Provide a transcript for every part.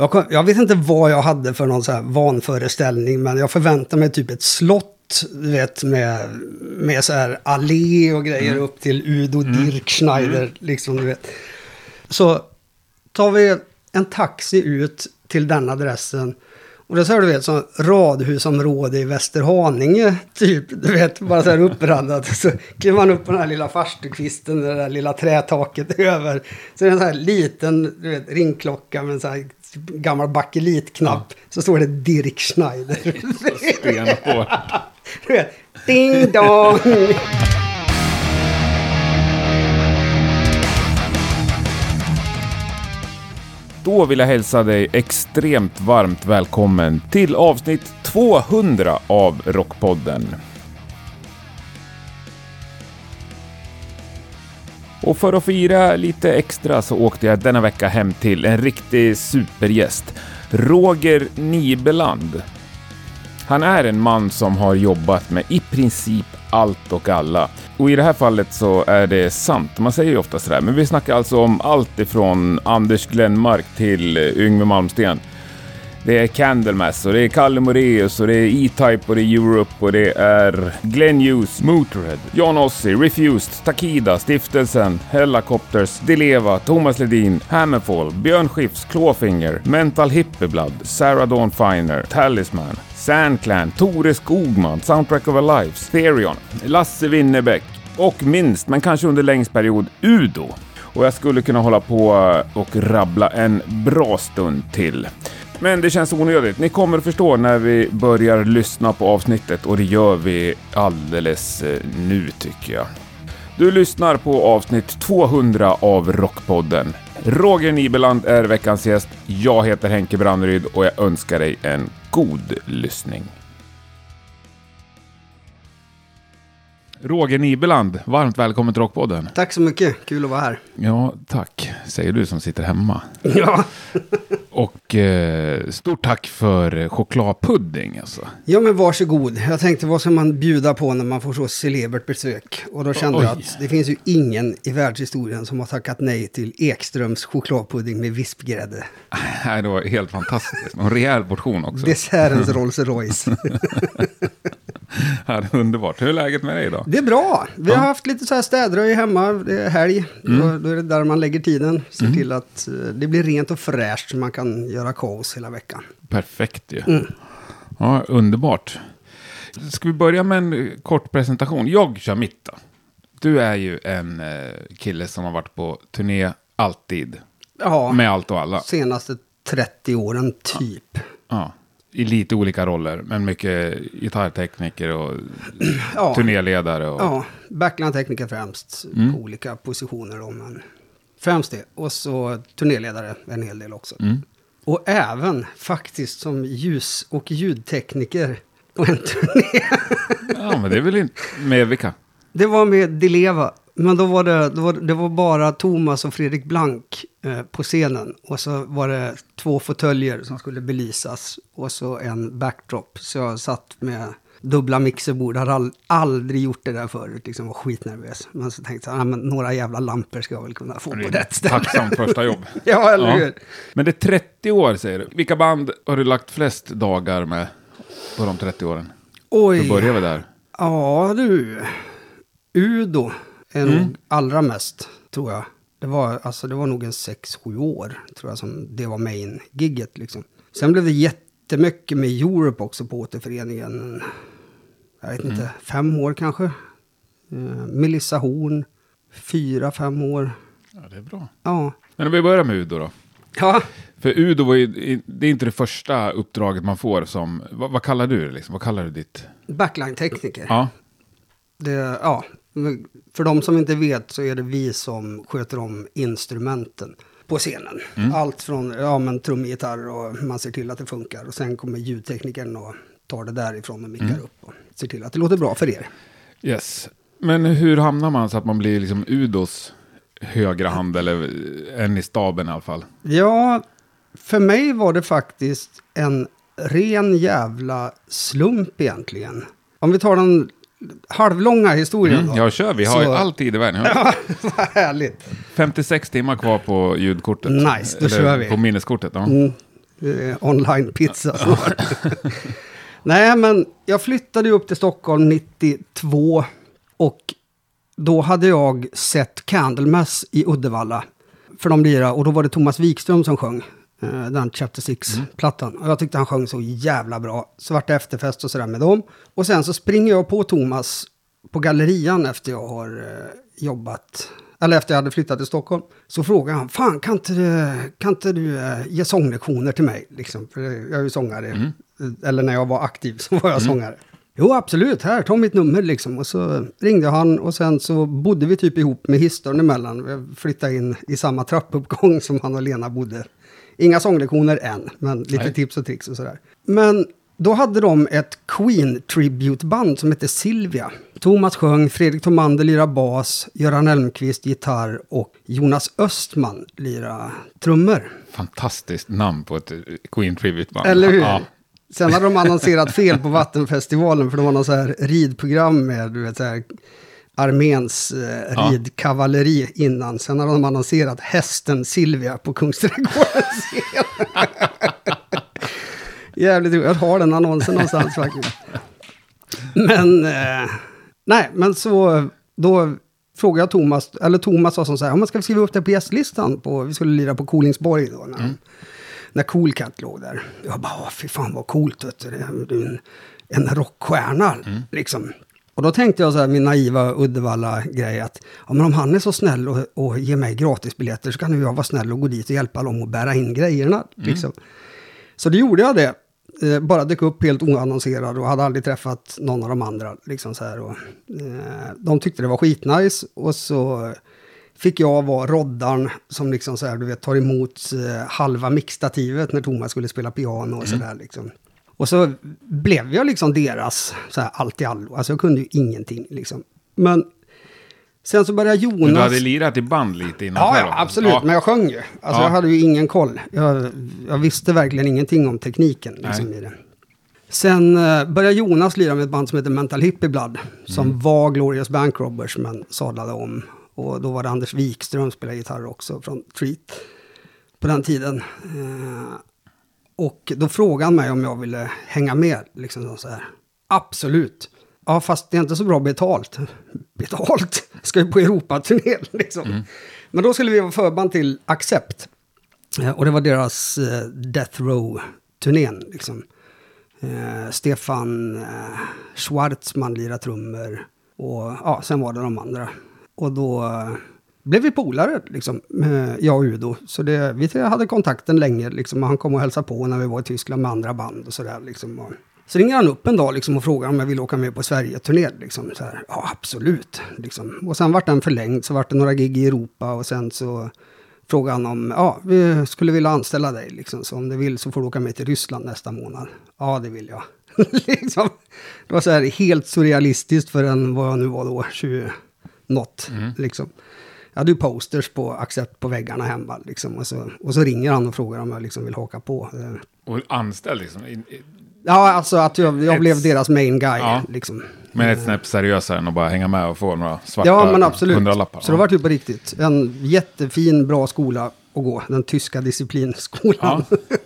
Jag, kom, jag vet inte vad jag hade för någon så här vanföreställning, men jag förväntade mig typ ett slott, du vet, med, med så här allé och grejer upp till Udo Dirk Schneider, liksom, du vet. Så tar vi en taxi ut till den adressen. Och det är så här, du vet, som radhusområde i Västerhaninge, typ. Du vet, bara så här uppraddat. Så kliver man upp på den här lilla farstukvisten, det där lilla trätaket över. Så är det en så här liten, du vet, ringklocka med en så här gammal bakelitknapp. Så står det Dirk Schneider. Stenhårt. Du vet, ding dong! Då vill jag hälsa dig extremt varmt välkommen till avsnitt 200 av Rockpodden. Och för att fira lite extra så åkte jag denna vecka hem till en riktig supergäst. Roger Nibeland. Han är en man som har jobbat med i princip allt och alla. Och i det här fallet så är det sant, man säger ju ofta sådär, men vi snackar alltså om allt ifrån Anders Glenmark till Yngwie Malmsteen. Det är Candlemass och det är Kalle Moraeus och det är E-Type och det är Europe och det är Glenn Hughes, Motorhead, John Ossie, Refused, Takida, Stiftelsen, Hellacopters, Dileva, Thomas Ledin, Hammerfall, Björn Skifs, Clawfinger, Mental Hippie-Blood, Sarah Dawn Finer, Talisman, Sandclan, Tore Skogman, Soundtrack of a Lives, Therion, Lasse Winnerbäck och minst, men kanske under längst period, Udo. Och jag skulle kunna hålla på och rabbla en bra stund till. Men det känns onödigt. Ni kommer att förstå när vi börjar lyssna på avsnittet och det gör vi alldeles eh, nu tycker jag. Du lyssnar på avsnitt 200 av Rockpodden. Roger Nibeland är veckans gäst. Jag heter Henke Branneryd och jag önskar dig en god lyssning. Roger Nibeland, varmt välkommen till Rockpodden. Tack så mycket, kul att vara här. Ja, tack, säger du som sitter hemma. Ja, Och eh, stort tack för chokladpudding alltså. ja men varsågod. Jag tänkte vad ska man bjuda på när man får så celebert besök? Och då kände jag Oj. att det finns ju ingen i världshistorien som har tackat nej till Ekströms chokladpudding med vispgrädde. Nej, det var helt fantastiskt. En rejäl portion också. Dessertens Rolls Royce. Ja, det är underbart. Hur är läget med dig idag? Det är bra. Vi har haft lite så här städröj hemma. Det är helg. Då, då är det där man lägger tiden. Ser till att eh, det blir rent och fräscht så man kan göra kaos hela veckan. Perfekt ju. Ja, underbart. Ska vi börja med en kort presentation? Jag kör mitt då. Du är ju en eh, kille som har varit på turné alltid. Ja, Med allt och alla. senaste 30 åren typ. Ja. I lite olika roller, men mycket gitarrtekniker och Ja. turnéledare. Och... Ja, backline-tekniker främst Mm. på olika positioner. Då, men främst det. Och så turnéledare en hel del också. Mm. Och även faktiskt som ljus och ljudtekniker på en turné. Ja, men det är väl inte... Med vilka? Det var med Dileva. Men då var det, då var, det var bara Thomas och Fredrik Blank eh, på scenen. Och så var det två fåtöljer som skulle belysas. Och så en backdrop. Så jag satt med dubbla mixerbord. Hade all, aldrig gjort det där förut. Liksom var skitnervös. Men så tänkte jag, ah, men några jävla lampor ska jag väl kunna få på rätt ställe. Tacksam första jobb. ja, eller Ja. hur? Men det är 30 år säger du. Vilka band har du lagt flest dagar med på de 30 åren? Då Oj. börjar vi där. Ja, du. Udo är Mm. nog allra mest, tror jag. Det var, alltså, det var nog en 6-7 år, tror jag, som det var main-gigget. Liksom. Sen blev det jättemycket med Europe också på återföreningen. Jag vet Mm. inte, fem år kanske. Uh, Melissa Horn, fyra, fem år. Ja, det är bra. Ja. Men om vi börjar med Udo då. Ja, För Udo var ju, det är inte det första uppdraget man får som, vad, vad kallar du det liksom? Vad kallar du ditt? backline-tekniker. Ja, Det, ja, för de som inte vet så är det vi som sköter om instrumenten på scenen. Allt från ja, men trumgitarr och man ser till att det funkar. Och sen kommer ljudteknikern och tar det därifrån och mickar upp och ser till att det låter bra för er. yes. Men hur hamnar man så att man blir liksom Udos högra hand eller en i staben i alla fall? Ja, för mig var det faktiskt en ren jävla slump egentligen. Om vi tar den halvlånga historien Mm, då. jag kör, vi har ju Så- all tid i världen. Ja. Ja, vad härligt. 56 timmar kvar på ljudkortet. Nice, då Eller kör vi. På minneskortet. Ja. Mm. online-pizza. Nej, men jag flyttade upp till Stockholm 92 och då hade jag sett Candlemass i Uddevalla. För de lirade, och då var det Thomas Wikström som sjöng den Chapter 6-plattan. Och jag tyckte han sjöng så jävla bra. Så vart det efterfest och sådär med dem. Och sen så springer jag på Thomas på gallerian efter jag har eh, jobbat, eller efter jag hade flyttat till Stockholm. Så frågade han, fan kan inte du, kan inte du eh, ge sånglektioner till mig? Liksom, för jag är ju sångare. Eller när jag var aktiv så var jag sångare. Jo, absolut. Här, ta mitt nummer liksom. Och så ringde han och sen så bodde vi typ ihop med historn emellan. Vi flyttade in i samma trappuppgång som han och Lena bodde. Inga sånglektioner än, men lite Nej. tips och tricks och sådär. Men då hade de ett Queen Tribute-band som hette Silvia. Thomas sjöng, Fredrik Tomander lirade bas, Göran Elmqvist gitarr och Jonas Östman lirade trummor. Fantastiskt namn på ett eh, Queen Tribute-band. Eller hur? Ja. Sen hade de annonserat fel på Vattenfestivalen för det var någon så här ridprogram med du vet, så här, arméns eh, Ja. ridkavalleri innan. Sen hade de annonserat hästen Silvia på Kungsträdgårdens scen. Jävligt roligt. Jag har den annonsen någonstans faktiskt. Men, eh, nej, men så då frågade jag Thomas, eller Thomas sa som så här, om man ska skriva upp det på gästlistan på, vi skulle lira på Kolingsborg då. När, när Cool Cat låg där. Jag bara, "Åh, fy fan vad coolt, vet du. Det en, en rockstjärna, liksom. Och då tänkte jag så här, min naiva Uddevalla-grej, att ja, men om han är så snäll och, och ger mig gratisbiljetter så kan ju jag vara snäll och gå dit och hjälpa dem att bära in grejerna. Liksom. Så det gjorde jag det. Eh, bara dök upp helt oannonserad och hade aldrig träffat någon av de andra. Liksom så här, och, eh, de tyckte det var skitnice och så fick jag vara roddarn som liksom så här, du vet, tar emot eh, halva mixtativet när Thomas skulle spela piano och sådär. Liksom. Och så blev jag liksom deras så här, allt i allo. Alltså jag kunde ju ingenting liksom. Men sen så började Jonas... Men du hade lirat i band lite innan Ja, ja, absolut. Men jag sjöng ju. Alltså Ja. jag hade ju ingen koll. Jag, jag visste verkligen ingenting om tekniken liksom, i det. Sen eh, började Jonas lira med ett band som heter Mental Hippie Blood. Som Mm. var Glorious Bank Robbers men sadlade om. Och då var det Anders Wikström spelade gitarr också från Treat. På den tiden. Eh, och då frågade han mig om jag ville hänga med. Liksom så här. Absolut. Ja, fast det är inte så bra betalt. Betalt? Ska ju på Europaturné liksom. Men då skulle vi vara förband till Accept. Eh, Och det var deras eh, Death Row-turnén. Liksom. Eh, Stefan eh, Schwartzman lirade trummor. Och ja, sen var det de andra. Och då blev vi polare, liksom, eh, jag och Udo. Så det, vi hade kontakten länge, liksom, och han kom och hälsade på när vi var i Tyskland med andra band och sådär. Liksom, och, så ringer han upp en dag liksom, och frågar om jag vill åka med på Sverige-turné. Liksom, så här, ja, absolut. Liksom. Och sen vart den förlängd, så vart det några gig i Europa och sen så frågade han om, ja, vi skulle vilja anställa dig. Liksom, så om du vill så får du åka med till Ryssland nästa månad. Ja, det vill jag. liksom, det var så här helt surrealistiskt för en, vad jag nu var då, 20 något. Liksom. Jag hade ju posters på Accept på väggarna hemma. Liksom, och, så, och så ringer han och frågar om jag liksom vill haka på. Och anställd liksom. i- i- Ja, alltså att jag, jag Ett- blev deras main guy. Ja. Liksom. Men ett snäpp seriösare än att bara hänga med och få några svarta Ja, men absolut. hundralappar. Så det var ju på riktigt. En jättefin, bra skola att gå. Den tyska disciplinskolan. Ja.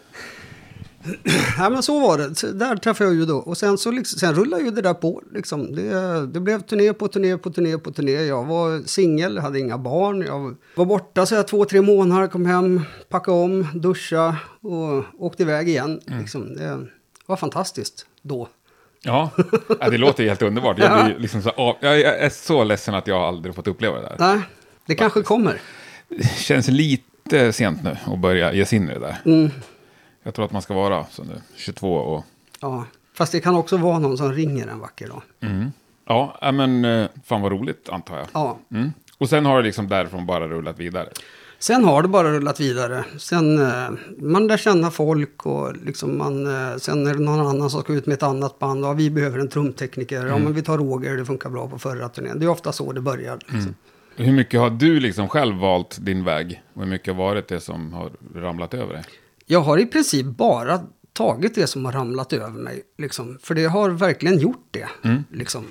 Ja, men så var det. Så där träffade jag ju då. Och sen, så liksom, sen rullade ju det där på. Liksom. Det, det blev turné på turné på turné på turné. Jag var singel, hade inga barn. Jag var borta så här, två, tre månader, kom hem, packade om, duscha och åkte iväg igen. Liksom. Det var fantastiskt då. Ja, det låter helt underbart. Jag, blir liksom så, jag är så ledsen att jag aldrig fått uppleva det där. Nej, det kanske kommer. Det känns lite sent nu att börja ge sig in i det där. Mm. Jag tror att man ska vara så nu, 22 och... Ja. Fast det kan också vara någon som ringer en vacker dag. Ja, ja, men eh, fan vad roligt antar jag. Ja. Mm. Och sen har det liksom därifrån bara rullat vidare. Sen har det bara rullat vidare. Sen eh, man lär känna folk och liksom man, eh, sen är det någon annan som ska ut med ett annat band. Ja, vi behöver en trumtekniker. Ja, men vi tar Roger, det funkar bra på förra turnén. Det är ofta så det börjar. Liksom. Hur mycket har du liksom själv valt din väg? Och hur mycket har varit det som har ramlat över dig? Jag har i princip bara tagit det som har ramlat över mig. Liksom. För det har verkligen gjort det. Liksom.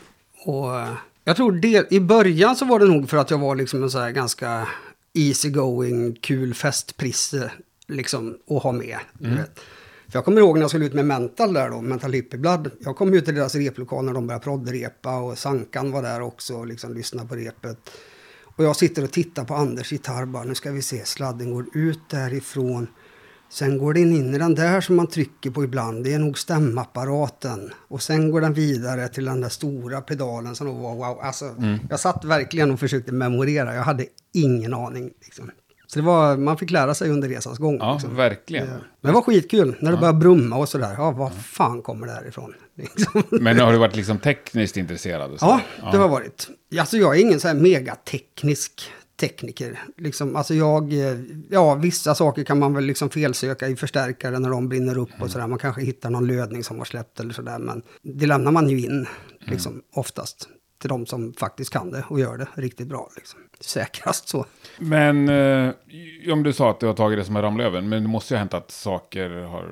Och eh, jag tror det, i början så var det nog för att jag var liksom en så här ganska easygoing, kul festprisse. liksom att ha med. Vet. För jag kommer ihåg när jag skulle ut med Mental där då, Mental Hippie Jag kom ut till deras replokal när de började proddrepa och Sankan var där också och liksom lyssnade på repet. Och jag sitter och tittar på Anders gitarr bara, nu ska vi se, sladden går ut därifrån. Sen går den in i den där som man trycker på ibland, det är nog stämapparaten. Och sen går den vidare till den där stora pedalen som då var wow. Alltså, Jag satt verkligen och försökte memorera, jag hade ingen aning. Liksom. Så det var, man fick lära sig under resans gång. Ja, liksom. verkligen. Men det var skitkul när det började brumma och sådär. Ja, vad fan kommer det här ifrån? Liksom. Men har du varit liksom tekniskt intresserad? Ja, det har varit. Alltså jag är ingen så här megateknisk tekniker. Liksom, alltså jag, eh, ja, vissa saker kan man väl liksom felsöka i förstärkare när de brinner upp och sådär. Man kanske hittar någon lödning som har släppt eller sådär. Men det lämnar man ju in, liksom, oftast. Till de som faktiskt kan det och gör det riktigt bra. Liksom. Säkrast så. Men eh, om du sa att du har tagit det som en ramlöven, men det måste ju ha hänt att saker har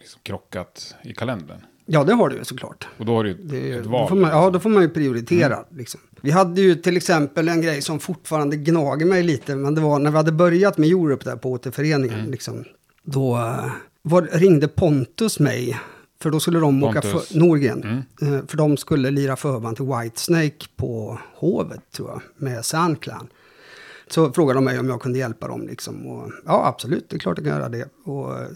liksom krockat i kalendern. Ja, det har du ju såklart. Och då har du ju Det, ett då val. får man, liksom. ja, då får man ju prioritera. Liksom. Vi hade ju till exempel en grej som fortfarande gnager mig lite. Men det var när vi hade börjat med Europe där på återföreningen. Liksom, då eh, var, ringde Pontus mig. För då skulle de åka Pontus. för, Norgren. Eh, För de skulle lira förband till Whitesnake på Hovet tror jag. Med Sandclan. Så frågade de mig om jag kunde hjälpa dem. Liksom. Och, ja, absolut, det är klart jag kan göra det. Och, eh,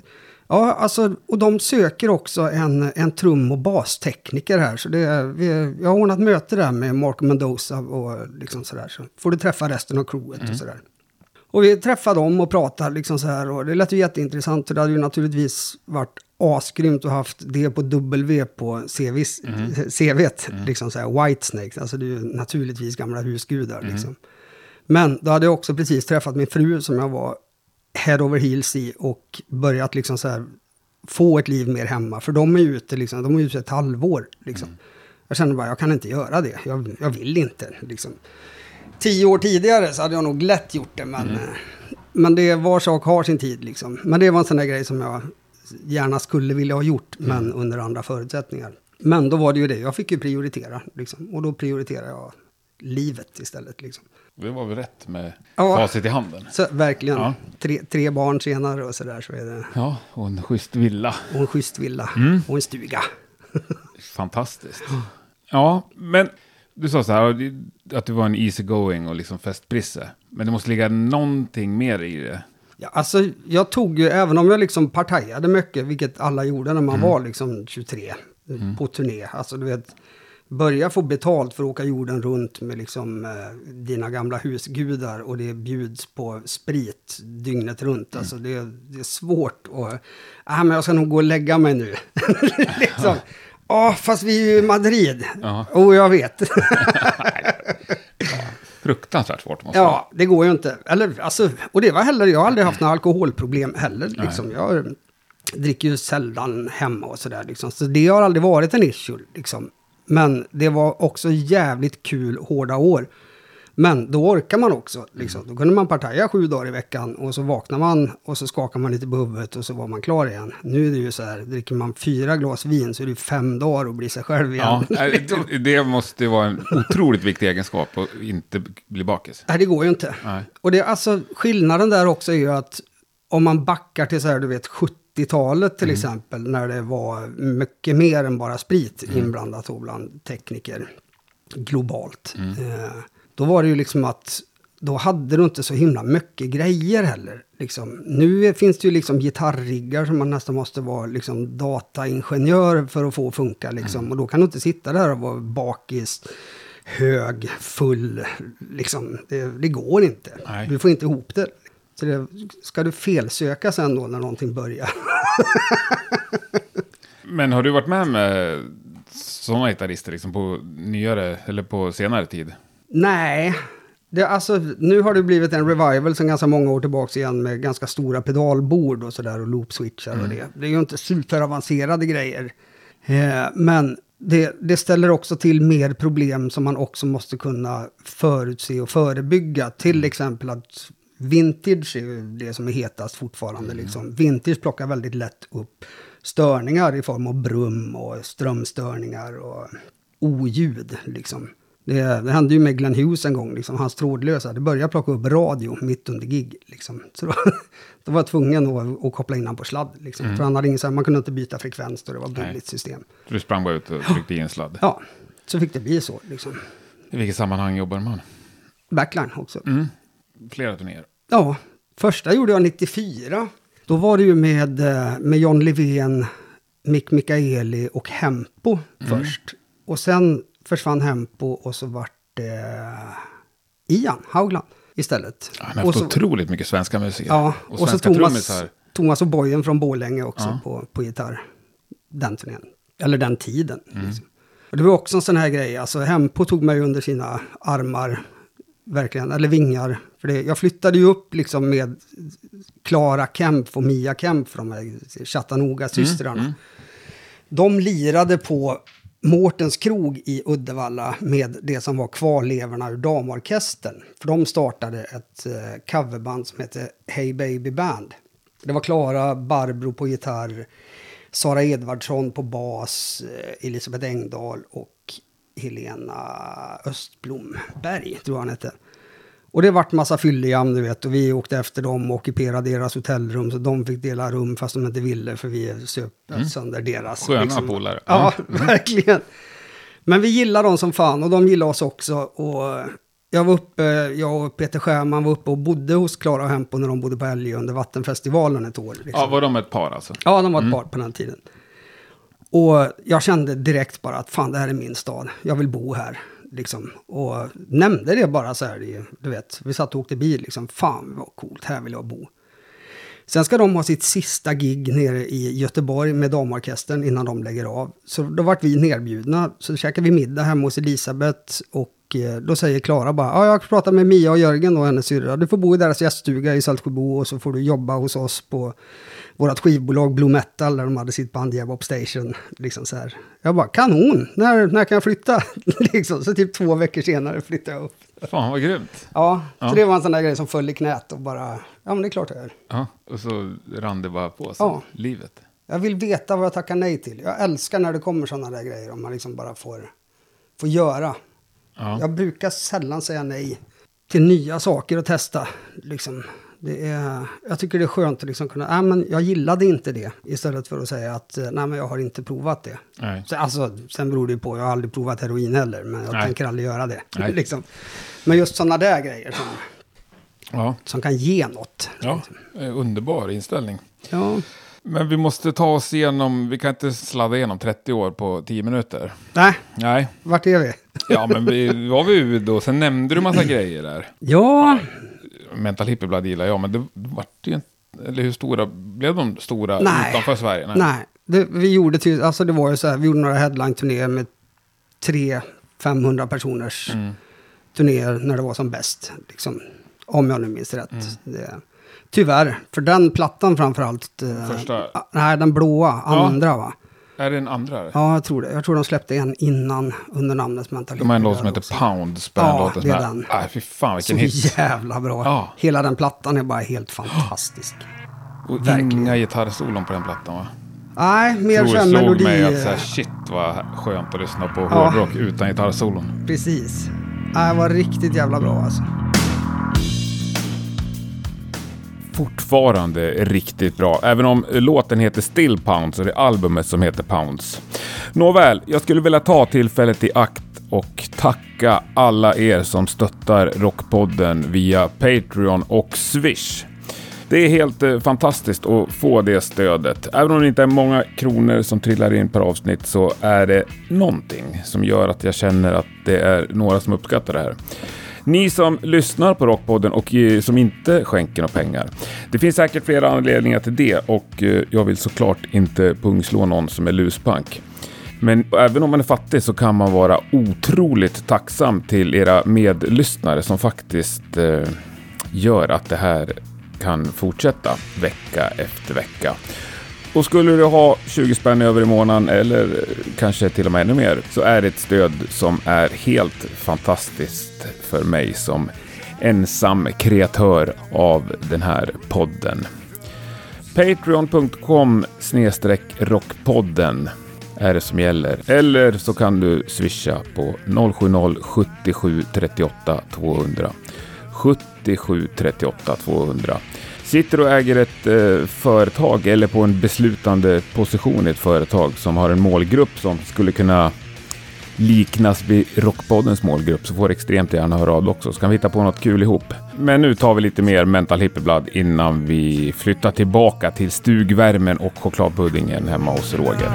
ja, alltså, och de söker också en, en trum och bastekniker här. Så det, vi, jag har ordnat möte där med Marco Mendoza och liksom sådär. Så får du träffa resten av crewet och sådär. Och vi träffade dem och pratade liksom så här. Och det lät ju jätteintressant. För det hade ju naturligtvis varit asgrymt att haft det på W på CVs, CVt. Liksom så här Whitesnake. Alltså det är ju naturligtvis gamla husgudar liksom. Men då hade jag också precis träffat min fru som jag var head over heels i och börjat liksom så här få ett liv mer hemma. För de är ju ute, liksom, de är ute ett halvår. Liksom. Jag kände bara, jag kan inte göra det. Jag, jag vill inte. Liksom. Tio år tidigare så hade jag nog lätt gjort det, men, eh, men det var sak har sin tid. Liksom. Men det var en sån där grej som jag gärna skulle vilja ha gjort, men under andra förutsättningar. Men då var det ju det, jag fick ju prioritera. Liksom. Och då prioriterar jag livet istället. Liksom. Det var väl rätt med Ja. facit i handen. Så verkligen, Ja. tre, tre barn senare och sådär så är det... Ja, och en schysst villa. Och en schysst villa och en stuga. Fantastiskt. Ja, men du sa så här att du var en easygoing och liksom festprisse. Men det måste ligga någonting mer i det. Ja, alltså, jag tog ju, även om jag liksom partajade mycket, vilket alla gjorde när man var liksom 23 eh, på turné. Alltså du vet, börja få betalt för att åka jorden runt med liksom eh, dina gamla husgudar och det bjuds på sprit dygnet runt. Alltså det, det är svårt att, ah, men jag ska nog gå och lägga mig nu. liksom. Ja, fast vi är ju i Madrid. Ja. Och jag vet. Fruktansvärt svårt måste. Ja, det går ju inte. Eller, alltså, och det var heller, jag har aldrig haft några alkoholproblem heller. Liksom. Jag dricker ju sällan hemma och sådär. Liksom. Så det har aldrig varit en issue. Liksom. Men det var också jävligt kul hårda år. Men då orkar man också. Liksom. Då kunde man partaja sju dagar i veckan och så vaknar man och så skakar man lite på huvudet och så var man klar igen. Nu är det ju så här, dricker man fyra glas vin så är det fem dagar att bli sig själv igen. Ja, det- måste ju vara en otroligt viktig egenskap att inte bli bakis. Nej, det går ju inte. Nej. Och det, alltså, skillnaden där också är ju att om man backar till så här, du vet, 70-talet till exempel, när det var mycket mer än bara sprit inblandat då bland tekniker globalt. Eh, då var det ju liksom att då hade du inte så himla mycket grejer heller. Liksom. Nu finns det ju liksom gitarriggar som man nästan måste vara liksom dataingenjör för att få funka. Liksom. Och då kan du inte sitta där och vara bakis, hög, full. Liksom. Det, det går inte. Nej. Du får inte ihop det. Så det, ska du felsöka sen då när någonting börjar? Men har du varit med med sådana gitarrister liksom på nyare eller på senare tid? Nej. Det, alltså, nu har det blivit en revival sen ganska många år tillbaka igen med ganska stora pedalbord och sådär och loop-switchar och det. Det är ju inte superavancerade grejer. Eh, men det, det ställer också till mer problem som man också måste kunna förutse och förebygga. Till exempel att vintage är ju det som är hetast fortfarande. Liksom. Vintage plockar väldigt lätt upp störningar i form av brum och strömstörningar och oljud. Liksom. Det, det hände ju med Glenn Hughes en gång, liksom, hans trådlösa. Det började plocka upp radio mitt under gig. Liksom. Så då, då var jag tvungen att, att koppla in honom på sladd. Liksom. Mm. För han hade ingen, så här, man kunde inte byta frekvens då det var billigt system. Du sprang bara ut och tryckte i en sladd. Ja, så fick det bli så. Liksom. I vilket sammanhang jobbar man? Backline också. Mm. Flera turnéer. Ja, första gjorde jag 94. Då var det ju med, eh, med John Levén, Mick Mikaeli och Hempo först. Och sen försvann Hempo och så vart det Ian Haugland istället. Han har haft så, otroligt mycket svenska musiker. ja, och och så Thomas. Thomas och Bojen från Borlänge också Ja. på, på gitarr. Den turnén. Eller den tiden. Mm. Liksom. Och det var också en sån här grej. Alltså Hempo tog mig under sina armar. Verkligen. Eller vingar. För det, jag flyttade ju upp liksom med Klara Kemp och Mia Kemp. De här Chattanooga-systrarna. Mm, De lirade på Mårtens krog i Uddevalla med det som var kvarlevorna ur damorkestern. För de startade ett eh, coverband som hette Hey Baby Band. Det var Klara Barbro på gitarr, Sara Edvardsson på bas, eh, Elisabeth Engdahl och Helena Östblomberg, tror jag han hette. Och det vart massa fylljam, du vet. Och vi åkte efter dem och ockuperade deras hotellrum. Så de fick dela rum fast de inte ville, för vi söp sönder deras. Mm. liksom. Sköna polare. Ja, verkligen. Men vi gillade dem som fan och de gillade oss också. Och jag var uppe, jag och Peter Scherman var uppe och bodde hos Klara och Hempo när de bodde på Älgö under Vattenfestivalen ett år. Liksom. Ja, var de ett par alltså? Ja, de var ett par på den tiden. Och jag kände direkt bara att fan, det här är min stad. Jag vill bo här. Liksom. Och nämnde det bara så här, du vet. Vi satt och åkte bil liksom. Fan vad coolt, här vill jag bo. Sen ska de ha sitt sista gig nere i Göteborg med damorkestern innan de lägger av. Så då vart vi nerbjudna. Så käkade vi middag hemma hos Elisabeth och eh, då säger Klara bara, ja jag har pratat med Mia och Jörgen och hennes syrra. Du får bo i deras gäststuga i Saltsjöbo och så får du jobba hos oss på vårt skivbolag Blue Metal där de hade sitt band Jebop Station. Liksom så här. Jag bara, kanon, när, när kan jag flytta? liksom, så typ två veckor senare flyttade jag upp. Fan vad grymt. Ja, Ja. så det var en sån där grej som föll i knät och bara, ja men det är klart jag gör. Ja, och så rann det bara på sig. Ja. Livet. Jag vill veta vad jag tackar nej till. Jag älskar när det kommer sådana där grejer om man liksom bara får, får göra. Ja. Jag brukar sällan säga nej till nya saker att testa. Liksom. Det är, jag tycker det är skönt att liksom kunna, nej men jag gillade inte det. Istället för att säga att, eh, nej men jag har inte provat det. Nej. Så, alltså, sen beror det ju på, jag har aldrig provat heroin heller, men jag Nej. tänker aldrig göra det. Liksom. Men just sådana där grejer som, Ja. som kan ge något. ja, eh, underbar inställning. Ja. Men vi måste ta oss igenom, vi kan inte sladda igenom 30 år på 10 minuter. Nej, Nej, vart är vi? ja men vi var UD och sen nämnde du massa grejer där. Ja, Mental Hippieblad gillar jag, men det vart ju inte, eller hur stora, blev de stora Nej. utanför Sverige? nej. Det, vi gjorde till, alltså det var ju så här, vi gjorde några headline-turnéer med 300-500 personers Mm. turnéer när det var som bäst. Liksom, om jag nu minns rätt. Mm. Det, tyvärr, för den plattan framförallt. eh, Första? ah, nej, den blåa, andra va? Är det en andra? Ja, jag tror det. Jag tror de släppte en innan under namnet Mental De har en låt som heter också. Den Ja, det är den. Nej, fy fan Så vilken hit. jävla bra. Ja. Hela den plattan är bara helt fantastisk. Och verkligen. inga gitarrsolon på den plattan va? Nej, mer Tror så det här slog melodi. mig att så här, shit vad skönt att lyssna på Ja. hårdrock utan gitarrsolon. Precis. Nej, det var riktigt jävla bra alltså. Fortfarande riktigt bra, även om låten heter Still Pounds och det är albumet som heter Pounds. Nåväl, jag skulle vilja ta tillfället i akt och tacka alla er som stöttar Rockpodden via Patreon och Swish. Det är helt eh, fantastiskt att få det stödet. Även om det inte är många kronor som trillar in per avsnitt så är det någonting som gör att jag känner att det är några som uppskattar det här. Ni som lyssnar på Rockpodden och eh, som inte skänker några pengar. Det finns säkert flera anledningar till det och eh, jag vill såklart inte pungslå någon som är luspank. Men även om man är fattig så kan man vara otroligt tacksam till era medlyssnare som faktiskt eh, gör att det här kan fortsätta vecka efter vecka. Och skulle du ha 20 spänn över i månaden eller kanske till och med ännu mer så är det ett stöd som är helt fantastiskt för mig som ensam kreatör av den här podden. Patreon.com rockpodden är det som gäller. Eller så kan du swisha på 070 77 38 200. 77 38 200. Sitter och äger ett eh, företag eller på en beslutande position i ett företag som har en målgrupp som skulle kunna liknas vid Rockpoddens målgrupp så får du extremt gärna höra av dig också så kan vi hitta på något kul ihop. Men nu tar vi lite mer Mental Hippieblad innan vi flyttar tillbaka till stugvärmen och chokladpuddingen hemma hos Roger.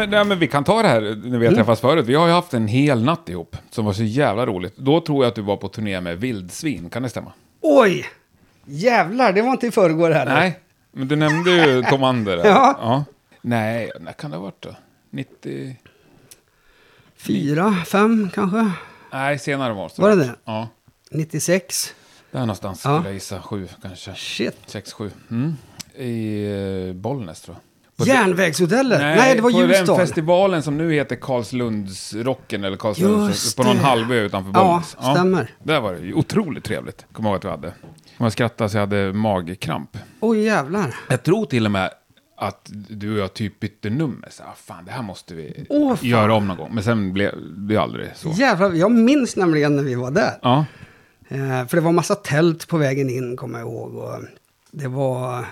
Men, nej, men vi kan ta det här när vi har träffats förut. Vi har ju haft en hel natt ihop som var så jävla roligt. Då tror jag att du var på turné med vildsvin, kan det stämma? Oj! Jävlar, det var inte i förrgår heller. Nej, men du nämnde ju Tom Ander. där. Ja. Nej, när kan det ha varit då? 90... Fyra, fem kanske? Nej, senare var det. Var det det? Ja, 96? där någonstans Ja. skulle jag gissa. Sju kanske. Shit. Sex, sju. Mm. I eh, Bollnäs tror jag. Järnvägshotellet? Nej, det var på den Ljusdal. festivalen som nu heter Karlslundsrocken eller Karlslunds, på någon halvö utanför Ja, Bollnäs. stämmer. Där var det otroligt trevligt. Kommer ihåg att vi hade. Jag skrattade så jag hade magkramp. Oj, jävlar. Jag tror till och med att du och jag typ bytte nummer. Så, ah, fan, det här måste vi fan. göra om någon gång. Men sen blev det aldrig så. Jävlar, jag minns nämligen när vi var där. Ja, Eh, för det var massa tält på vägen in, kommer jag ihåg. Och det var...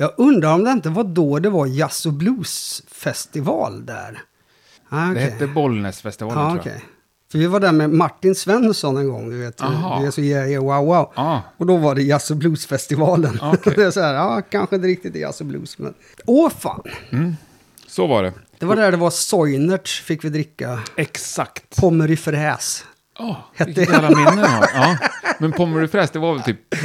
Jag undrar om det inte var då det var jazz och bluesfestival där. Ah, det okej. hette Bollnäsfestivalen Ja, tror jag. För vi var där med Martin Svensson en gång, du vet. Aha. Vi är så yeah, yeah, wow, wow. Ja. Och då var det jazz och bluesfestivalen. Okej. det är så här, ja, kanske inte riktigt är jazz och blues, men... Åh, fan! Så var det. Det var där det var Soinerts fick vi dricka. Exakt. Pommerifräs. Oh, Hette vilket jävla minne jag har. Ja. Men Pommerifräs, det var väl typ eh,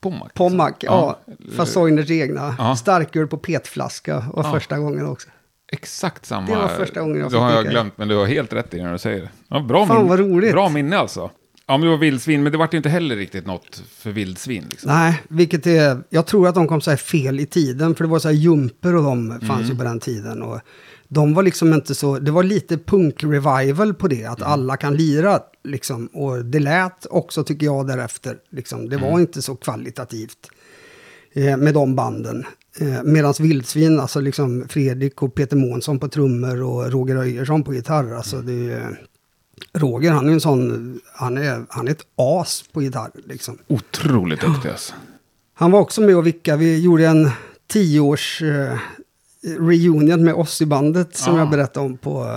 Pommac? Pommac, ja. Fast Soinerts egna. Ja. Starköl på petflaska var första gången också. Exakt samma. Det var första gången jag Det har fick jag dricka. glömt, men du har helt rätt i det när du säger det. Ja, bra, Fan, minne. vad roligt. bra minne alltså. Ja, men det var vildsvin, men det var ju inte heller riktigt något för vildsvin. Liksom. Nej, vilket är... Jag tror att de kom så här fel i tiden. För det var så här jumper och de fanns ju på den tiden. Och de var liksom inte så... Det var lite punk-revival på det. Att alla kan lira liksom. Och det lät också, tycker jag, därefter. Liksom. Det var inte så kvalitativt eh, med de banden. Eh, Medan Vildsvin, alltså liksom Fredrik och Peter Månsson på trummor och Roger Öjersson på gitarr. Alltså det är, Roger, han är en sån... Han är, han är ett as på gitarr, liksom. Otroligt duktig alltså. Han var också med och vicka. Vi gjorde en tioårs eh, reunion med oss i bandet som Ah. jag berättade om på,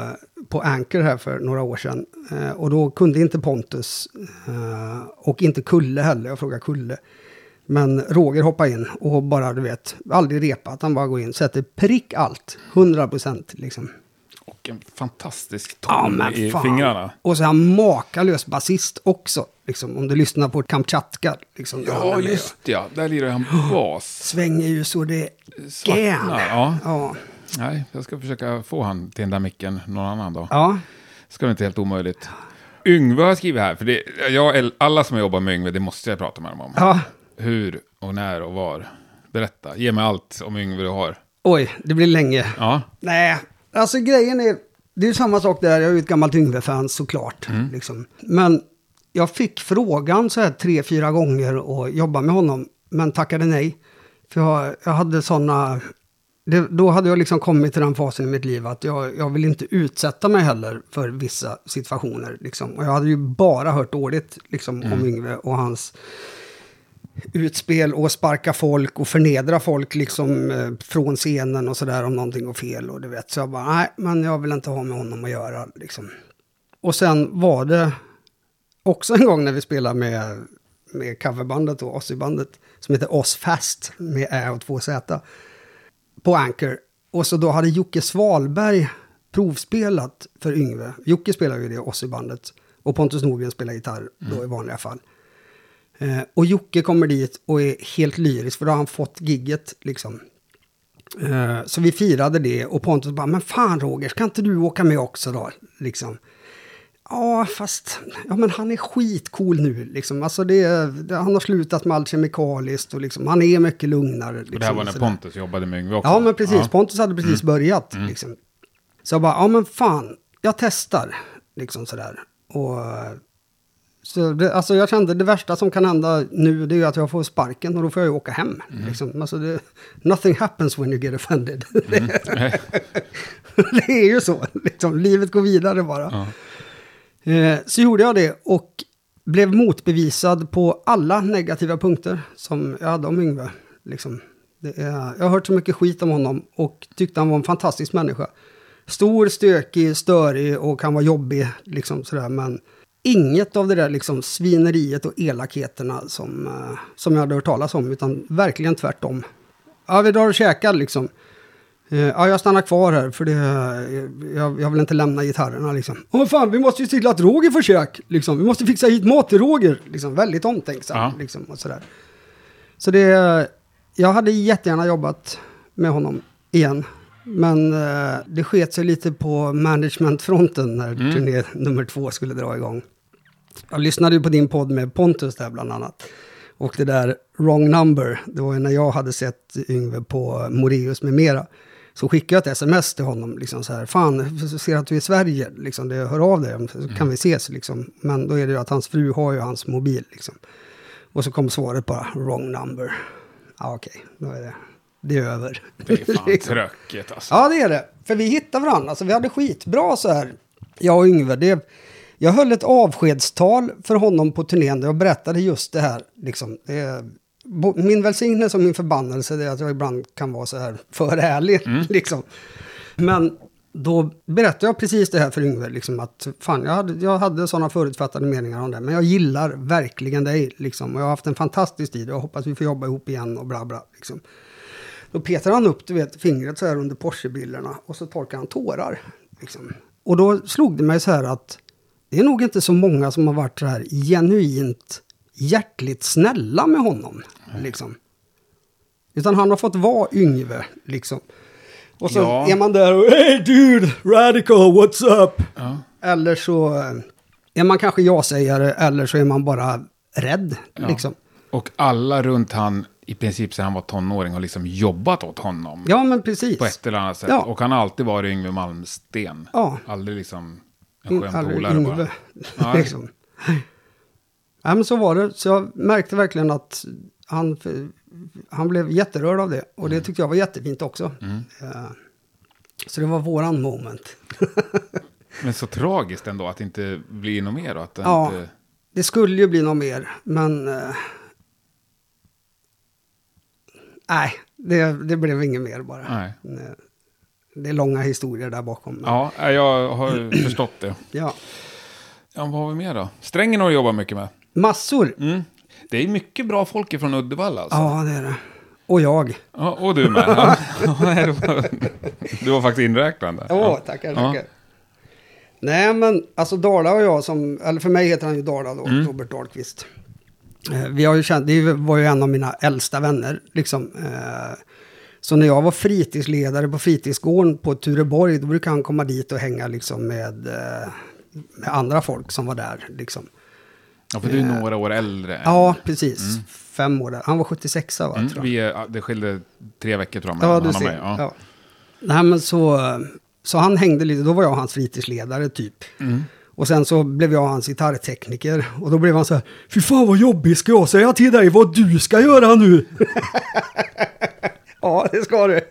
på Anchor här för några år sedan. Eh, och då kunde inte Pontus eh, och inte Kulle heller. Jag frågade Kulle. Men Roger hoppade in och bara, du vet, aldrig repat. Han bara går in, sätter prick allt. 100 procent liksom. En fantastisk Ja, ton men i fan. fingrarna. Och så är han makalös basist också. Liksom, om du lyssnar på Kamchatka. Liksom, Ja, just det. Ja. Där lirar han bas. Svänger ju så det är. ja. ja. Nej, jag ska försöka få han till den där micken någon annan dag. Ja, Ska vara inte helt omöjligt. Yngve har skrivit här, för det, jag, alla som jobbar med Yngve, det måste jag prata med dem om. ja. Hur och när och var. Berätta, ge mig allt om Yngve du har. Oj, det blir länge. Ja, Nej, alltså grejen är, det är ju samma sak där, jag är ju ett gammalt Yngve-fan såklart. Mm. Liksom. Men jag fick frågan så här tre, fyra gånger att jobba med honom, men tackade nej. För jag, jag hade sådana, då hade jag liksom kommit till den fasen i mitt liv att jag, jag vill inte utsätta mig heller för vissa situationer. Liksom. Och jag hade ju bara hört dåligt liksom, Mm. om Yngve och hans utspel och sparka folk och förnedra folk liksom eh, från scenen och sådär om någonting går fel. Och du vet, så jag bara, nej, men jag vill inte ha med honom att göra liksom. Och sen var det också en gång när vi spelade med, med coverbandet och Ozzy-bandet som heter Ozfast med Ä och två Z på Anchor. Och så då hade Jocke Svalberg provspelat för Yngve. Jocke spelar ju det Ozzy-bandet och Pontus Norgren spelar gitarr då i vanliga fall. Eh, och Jocke kommer dit och är helt lyrisk för då har han fått gigget liksom. Eh, Så vi firade det och Pontus bara, men fan Roger, ska inte du åka med också då? Liksom. Ja, fast ja, men han är skitcool nu. Liksom. Alltså det, det, han har slutat med allt kemikaliskt och liksom, han är mycket lugnare. Liksom, Och det här var när. Pontus jobbade med Yngve också? Ja, men precis. Ja. Mm. Pontus hade precis börjat. Liksom. Så jag bara, ja men fan, jag testar. Liksom sådär. Och, eh, så det, alltså jag kände det värsta som kan hända nu det är att jag får sparken och då får jag åka hem. Mm. Liksom. Alltså det, nothing happens when you get offended. Mm. det är ju så. Liksom, livet går vidare bara. Eh, så gjorde jag det och blev motbevisad på alla negativa punkter som jag hade om Yngve. Liksom. Är, jag har hört så mycket skit om honom och tyckte han var en fantastisk människa. Stor, stökig, störig och kan vara jobbig. Liksom sådär, men inget av det där liksom, svineriet och elakheterna som, eh, som jag hade hört talas om, utan verkligen tvärtom. Ja, vi drar och käkar liksom. Eh, Ja, jag stannar kvar här för det, jag, jag vill inte lämna gitarrerna liksom. Åh fan, vi måste ju se till att Roger får kök. Liksom. Vi måste fixa hit mat till Roger. Liksom, väldigt omtänksam. Ja. Liksom, och sådär. Så det, jag hade jättegärna jobbat med honom igen. Men eh, det sket sig lite på managementfronten när turné nummer två skulle dra igång. Jag lyssnade ju på din podd med Pontus där bland annat. Och det där wrong number, det var ju när jag hade sett Yngve på Moreus med mera. Så skickade jag ett sms till honom, liksom så här, fan, ser att du är i Sverige, liksom, det, hör av dig, så kan vi ses, liksom. Men då är det ju att hans fru har ju hans mobil, liksom. Och så kom svaret bara, wrong number. Ja, okej, då är det, det är över. Det är fan Liksom. tråkigt alltså. Ja, det är det. För vi hittade varandra. Alltså, vi hade skitbra så här. Jag och Yngve. Det, jag höll ett avskedstal för honom på turnén där jag berättade just det här. Liksom. Det, min välsignelse och min förbannelse är att jag ibland kan vara så här för ärlig. Liksom. Men då berättade jag precis det här för Yngve. Liksom, att fan, jag hade, jag hade sådana förutfattade meningar om det. Men jag gillar verkligen dig. Liksom, och jag har haft en fantastisk tid. och Jag hoppas vi får jobba ihop igen och bla bla. Liksom. Då petar han upp du vet, fingret så här under Porsche-bilderna och så torkar han tårar. Liksom. Och då slog det mig så här att det är nog inte så många som har varit så här genuint hjärtligt snälla med honom. Liksom. Utan han har fått vara Yngve. Liksom. Och så Ja. är man där och Hey dude, radical, what's up? Eller så eh, är man kanske ja-sägare eller så är man bara rädd. Liksom. Och alla runt han, i princip sedan han var tonåring, har liksom jobbat åt honom. Ja, men precis. På ett eller annat sätt. Ja. Och han har alltid varit Yngve Malmsten. Ja. Aldrig liksom en skön Aldrig polare bara. Ja. liksom. ja, men så var det. Så jag märkte verkligen att han, han blev jätterörd av det. Och Mm. det tyckte jag var jättefint också. Eh, Så det var våran moment. Men så tragiskt ändå att det inte blir något mer. då, Att det Ja. inte... Det skulle ju bli något mer, men... eh, nej, det, det blev inget mer bara. Nej. Eh, Det är långa historier där bakom. men- Ja, jag har förstått det. ja. Ja, vad har vi mer då? Strängen har du jobbat mycket med. Massor. Mm. Det är mycket bra folk från Uddevalla alltså. Ja, det är det. Och jag. Ja, och du med. Ja. Du var faktiskt inräknad där. Ja. tackar, Ja. tackar. Nej, men alltså Dala och jag som, eller för mig heter han ju Dala då, Mm. Robert Dahlqvist. Eh, vi har ju känt, det var ju en av mina äldsta vänner, liksom. Eh, så när jag var fritidsledare på fritidsgården på Tureborg, då brukade han komma dit och hänga liksom med, eh, med andra folk som var där, liksom. Ja, för du är några år äldre. Ja, precis. Fem år där. Han var 76 va, Mm, tror jag. vi det skilde tre veckor tror jag. Ja, du ser. Ja. Ja. Nej, men så, så han hängde lite, då var jag hans fritidsledare typ. Mm. Och sen så blev jag hans gitarrtekniker. Och då blev han så här, fy fan vad jobbigt, ska jag säga till dig vad du ska göra nu? ja, det ska du.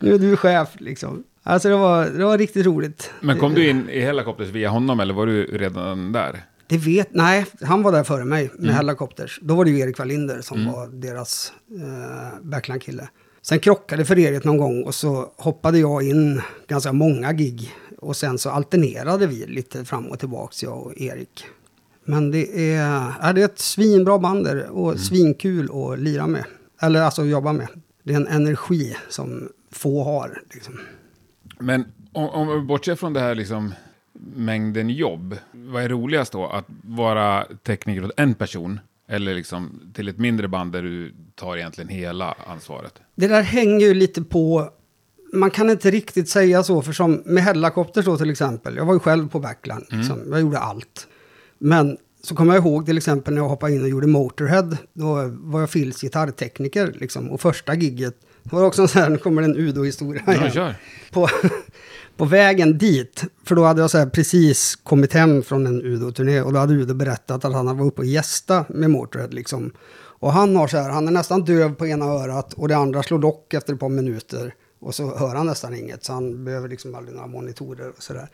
nu är du chef liksom. Alltså det var, det var riktigt roligt. Men kom du in i Hellacopters via honom eller var du redan där? Det vet, nej, han var där före mig med Mm. Hellacopters. Då var det ju Erik Wallinder som var deras eh, backline-kille. Sen krockade för Erik någon gång och så hoppade jag in ganska många gig. Och sen så alternerade vi lite fram och tillbaks, jag och Erik. Men det är, ja, det är ett svinbra band och svinkul att lira med. Eller alltså jobba med. Det är en energi som få har. Liksom. Men om, om bortser från det här liksom mängden jobb. Vad är roligast då? Att vara tekniker åt en person? Eller liksom till ett mindre band där du tar egentligen hela ansvaret? Det där hänger ju lite på... Man kan inte riktigt säga så, för som med Hellacopters då till exempel. Jag var ju själv på backline, liksom. jag gjorde allt. Men så kommer jag ihåg till exempel när jag hoppade in och gjorde Motorhead. Då var jag Phils gitarrtekniker liksom. Och första gigget, det var också en sån här, nu kommer det en Udo-historia Ja, igen. på, på vägen dit, för då hade jag så precis kommit hem från en Udo-turné och då hade Udo berättat att han var uppe och gästa med Motörhead liksom. Och han har så här, han är nästan döv på ena örat och det andra slår dock efter ett par minuter. Och så hör han nästan inget, så han behöver liksom aldrig några monitorer och sådär.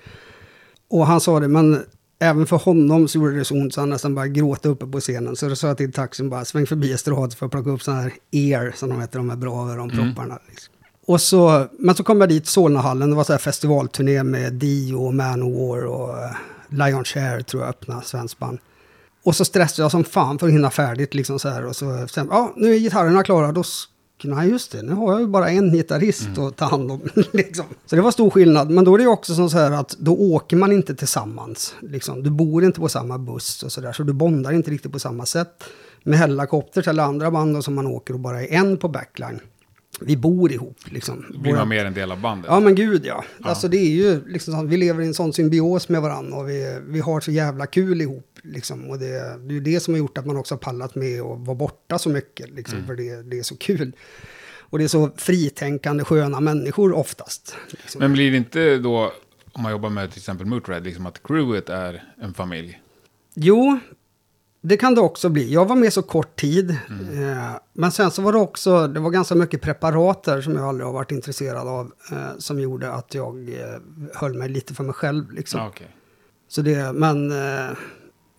Och han sa det, men även för honom så gjorde det så ont så han nästan bara gråta uppe på scenen. Så då sa jag till taxin bara, sväng förbi estrad för att plocka upp sådana här ear, som de heter, de här bra öronpropparna. Liksom. Och så, men så kom jag dit, Solnahallen, det var så här festivalturné med Dio Manowar och uh, Lion Share tror jag öppnade, svensk band. Och så stressade jag som fan för att hinna färdigt liksom så här. Och så sen, ja nu är gitarrerna klara, då Nej just det, nu har jag ju bara en gitarrist att ta hand om. liksom. Så det var stor skillnad. Men då är det ju också som så här att då åker man inte tillsammans. Liksom. Du bor inte på samma buss och sådär. Så du bondar inte riktigt på samma sätt. Med Hellacopters eller andra band då, som man åker och bara är en på backline. Vi bor ihop liksom. Blir man mer en del av bandet. Ja men gud ja. Alltså det är ju liksom så att vi lever i en sån symbios med varandra och vi, vi har så jävla kul ihop. Liksom. Och det, det är ju det som har gjort att man också har pallat med och vara borta så mycket. Liksom, För det, det är så kul. Och det är så fritänkande, sköna människor oftast. Liksom. Men blir det inte då, om man jobbar med till exempel Motörhead, liksom att crewet är en familj? Jo, det kan det också bli. Jag var med så kort tid. Eh, men sen så var det också, det var ganska mycket preparater som jag aldrig har varit intresserad av. Eh, som gjorde att jag eh, höll mig lite för mig själv. Liksom. Okej. Så det, men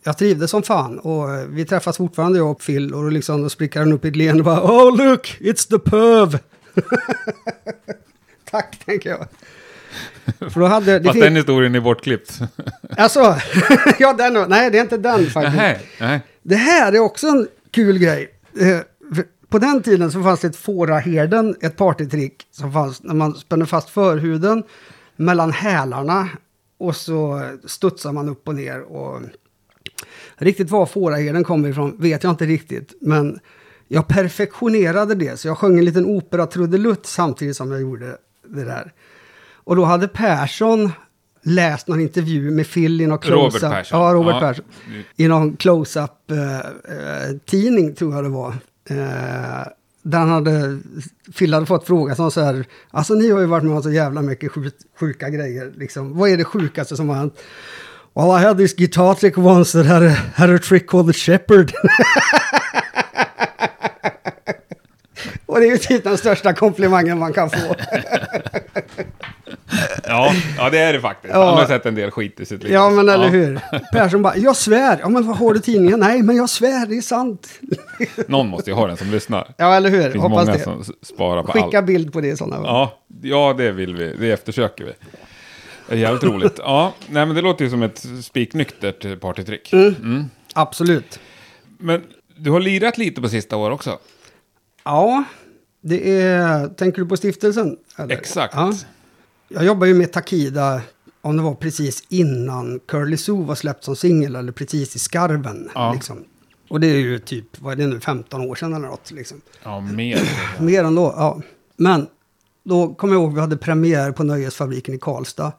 jag trivdes som fan och vi träffas fortfarande jag och Phil och liksom då spricker han upp i ett leende och bara Oh look, it's the perv! Tack, tänker jag. För då hade... Det Fast fin- den historien är bortklippt. Alltså, ja den, nej det är inte den faktiskt. Nej, nej. Det här är också en kul grej. Eh, På den tiden så fanns det ett fåraherden, ett partytrick som fanns när man spänner fast förhuden mellan hälarna och så studsar man upp och ner. Och riktigt var fåraherden kommer ifrån vet jag inte riktigt, men jag perfektionerade det. Så jag sjöng en liten opera trudelutt samtidigt som jag gjorde det där. Och då hade Persson läst någon intervju med Phil i någon Robert close-up. Persson. Ja, Robert Ja. Persson. I någon close-up-tidning tror jag det var. Eh, där han hade, Phil hade fått fråga som så här, alltså ni har ju varit med om så jävla mycket sjuk, sjuka grejer, liksom. Vad är det sjukaste som har hänt? Well, I had this guitar trick once that had a, had a trick called the shepherd. Och det är ju typ den största komplimangen man kan få. Ja, ja, det är det faktiskt. Ja. Han har sett en del skit i sitt liv. Ja, men eller Ja. hur? Persson bara, jag svär. Ja, men vad har du i tidningen? Nej, men jag svär, det är sant. Någon måste ju ha den som lyssnar. Ja, eller Det hur? finns Hoppas många det. som sparar på Skicka allt. bild på det i sådana fall. Ja, ja, det vill vi. Det eftersöker vi. Det är jävligt roligt. Ja, nej, men det låter ju som ett spiknyktert partytrick. Mm. Absolut. Men du har lirat lite på sista år också. Ja, det är... Tänker du på stiftelsen? eller? Exakt. Ja. Jag jobbar ju med Takida, om det var precis innan Curly Sue var släppt som singel, eller precis i skarven. Ja. Liksom. Och det är ju typ, vad är det nu, 15 år sedan eller något. Liksom. Ja, mer. Mer än då, ja. Men då kommer jag ihåg vi hade premiär på Nöjesfabriken i Karlstad.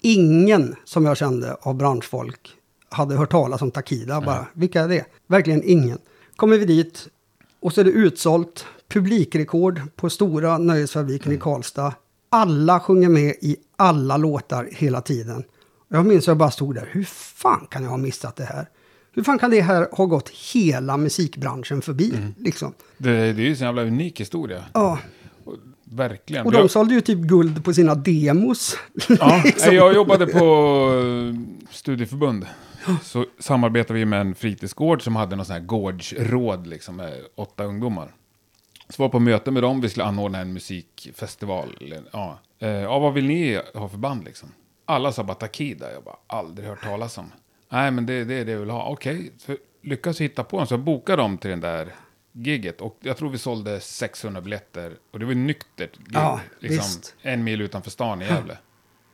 Ingen som jag kände av branschfolk hade hört talas om Takida. Bara, vilka är det? Verkligen ingen. Kommer vi dit och så är det utsålt. Publikrekord på stora Nöjesfabriken i Karlstad. Alla sjunger med i alla låtar hela tiden. Jag minns att jag bara stod där. Hur fan kan jag ha missat det här? Hur fan kan det här ha gått hela musikbranschen förbi? Liksom? Det, det är ju en jävla unik historia. Ja. Verkligen. Och Jag- de sålde ju typ guld på sina demos. Ja, Liksom. jag jobbade på eh, studieförbund. Så samarbetade vi med en fritidsgård som hade någon sån här gårdsråd liksom, med åtta ungdomar. Så var på möte med dem, vi skulle anordna en musikfestival. Ja, Eh, ja vad vill ni ha för band liksom? Alla sa bara Takida, jag bara aldrig hört talas om. Nej men det, det är det jag vill ha, okej. Så lyckas hitta på en, så jag bokade dem till den där gigget. Och jag tror vi sålde 600 biljetter. Och det var ett nyktert gig. Ja, liksom, visst. en mil utanför stan i Gävle.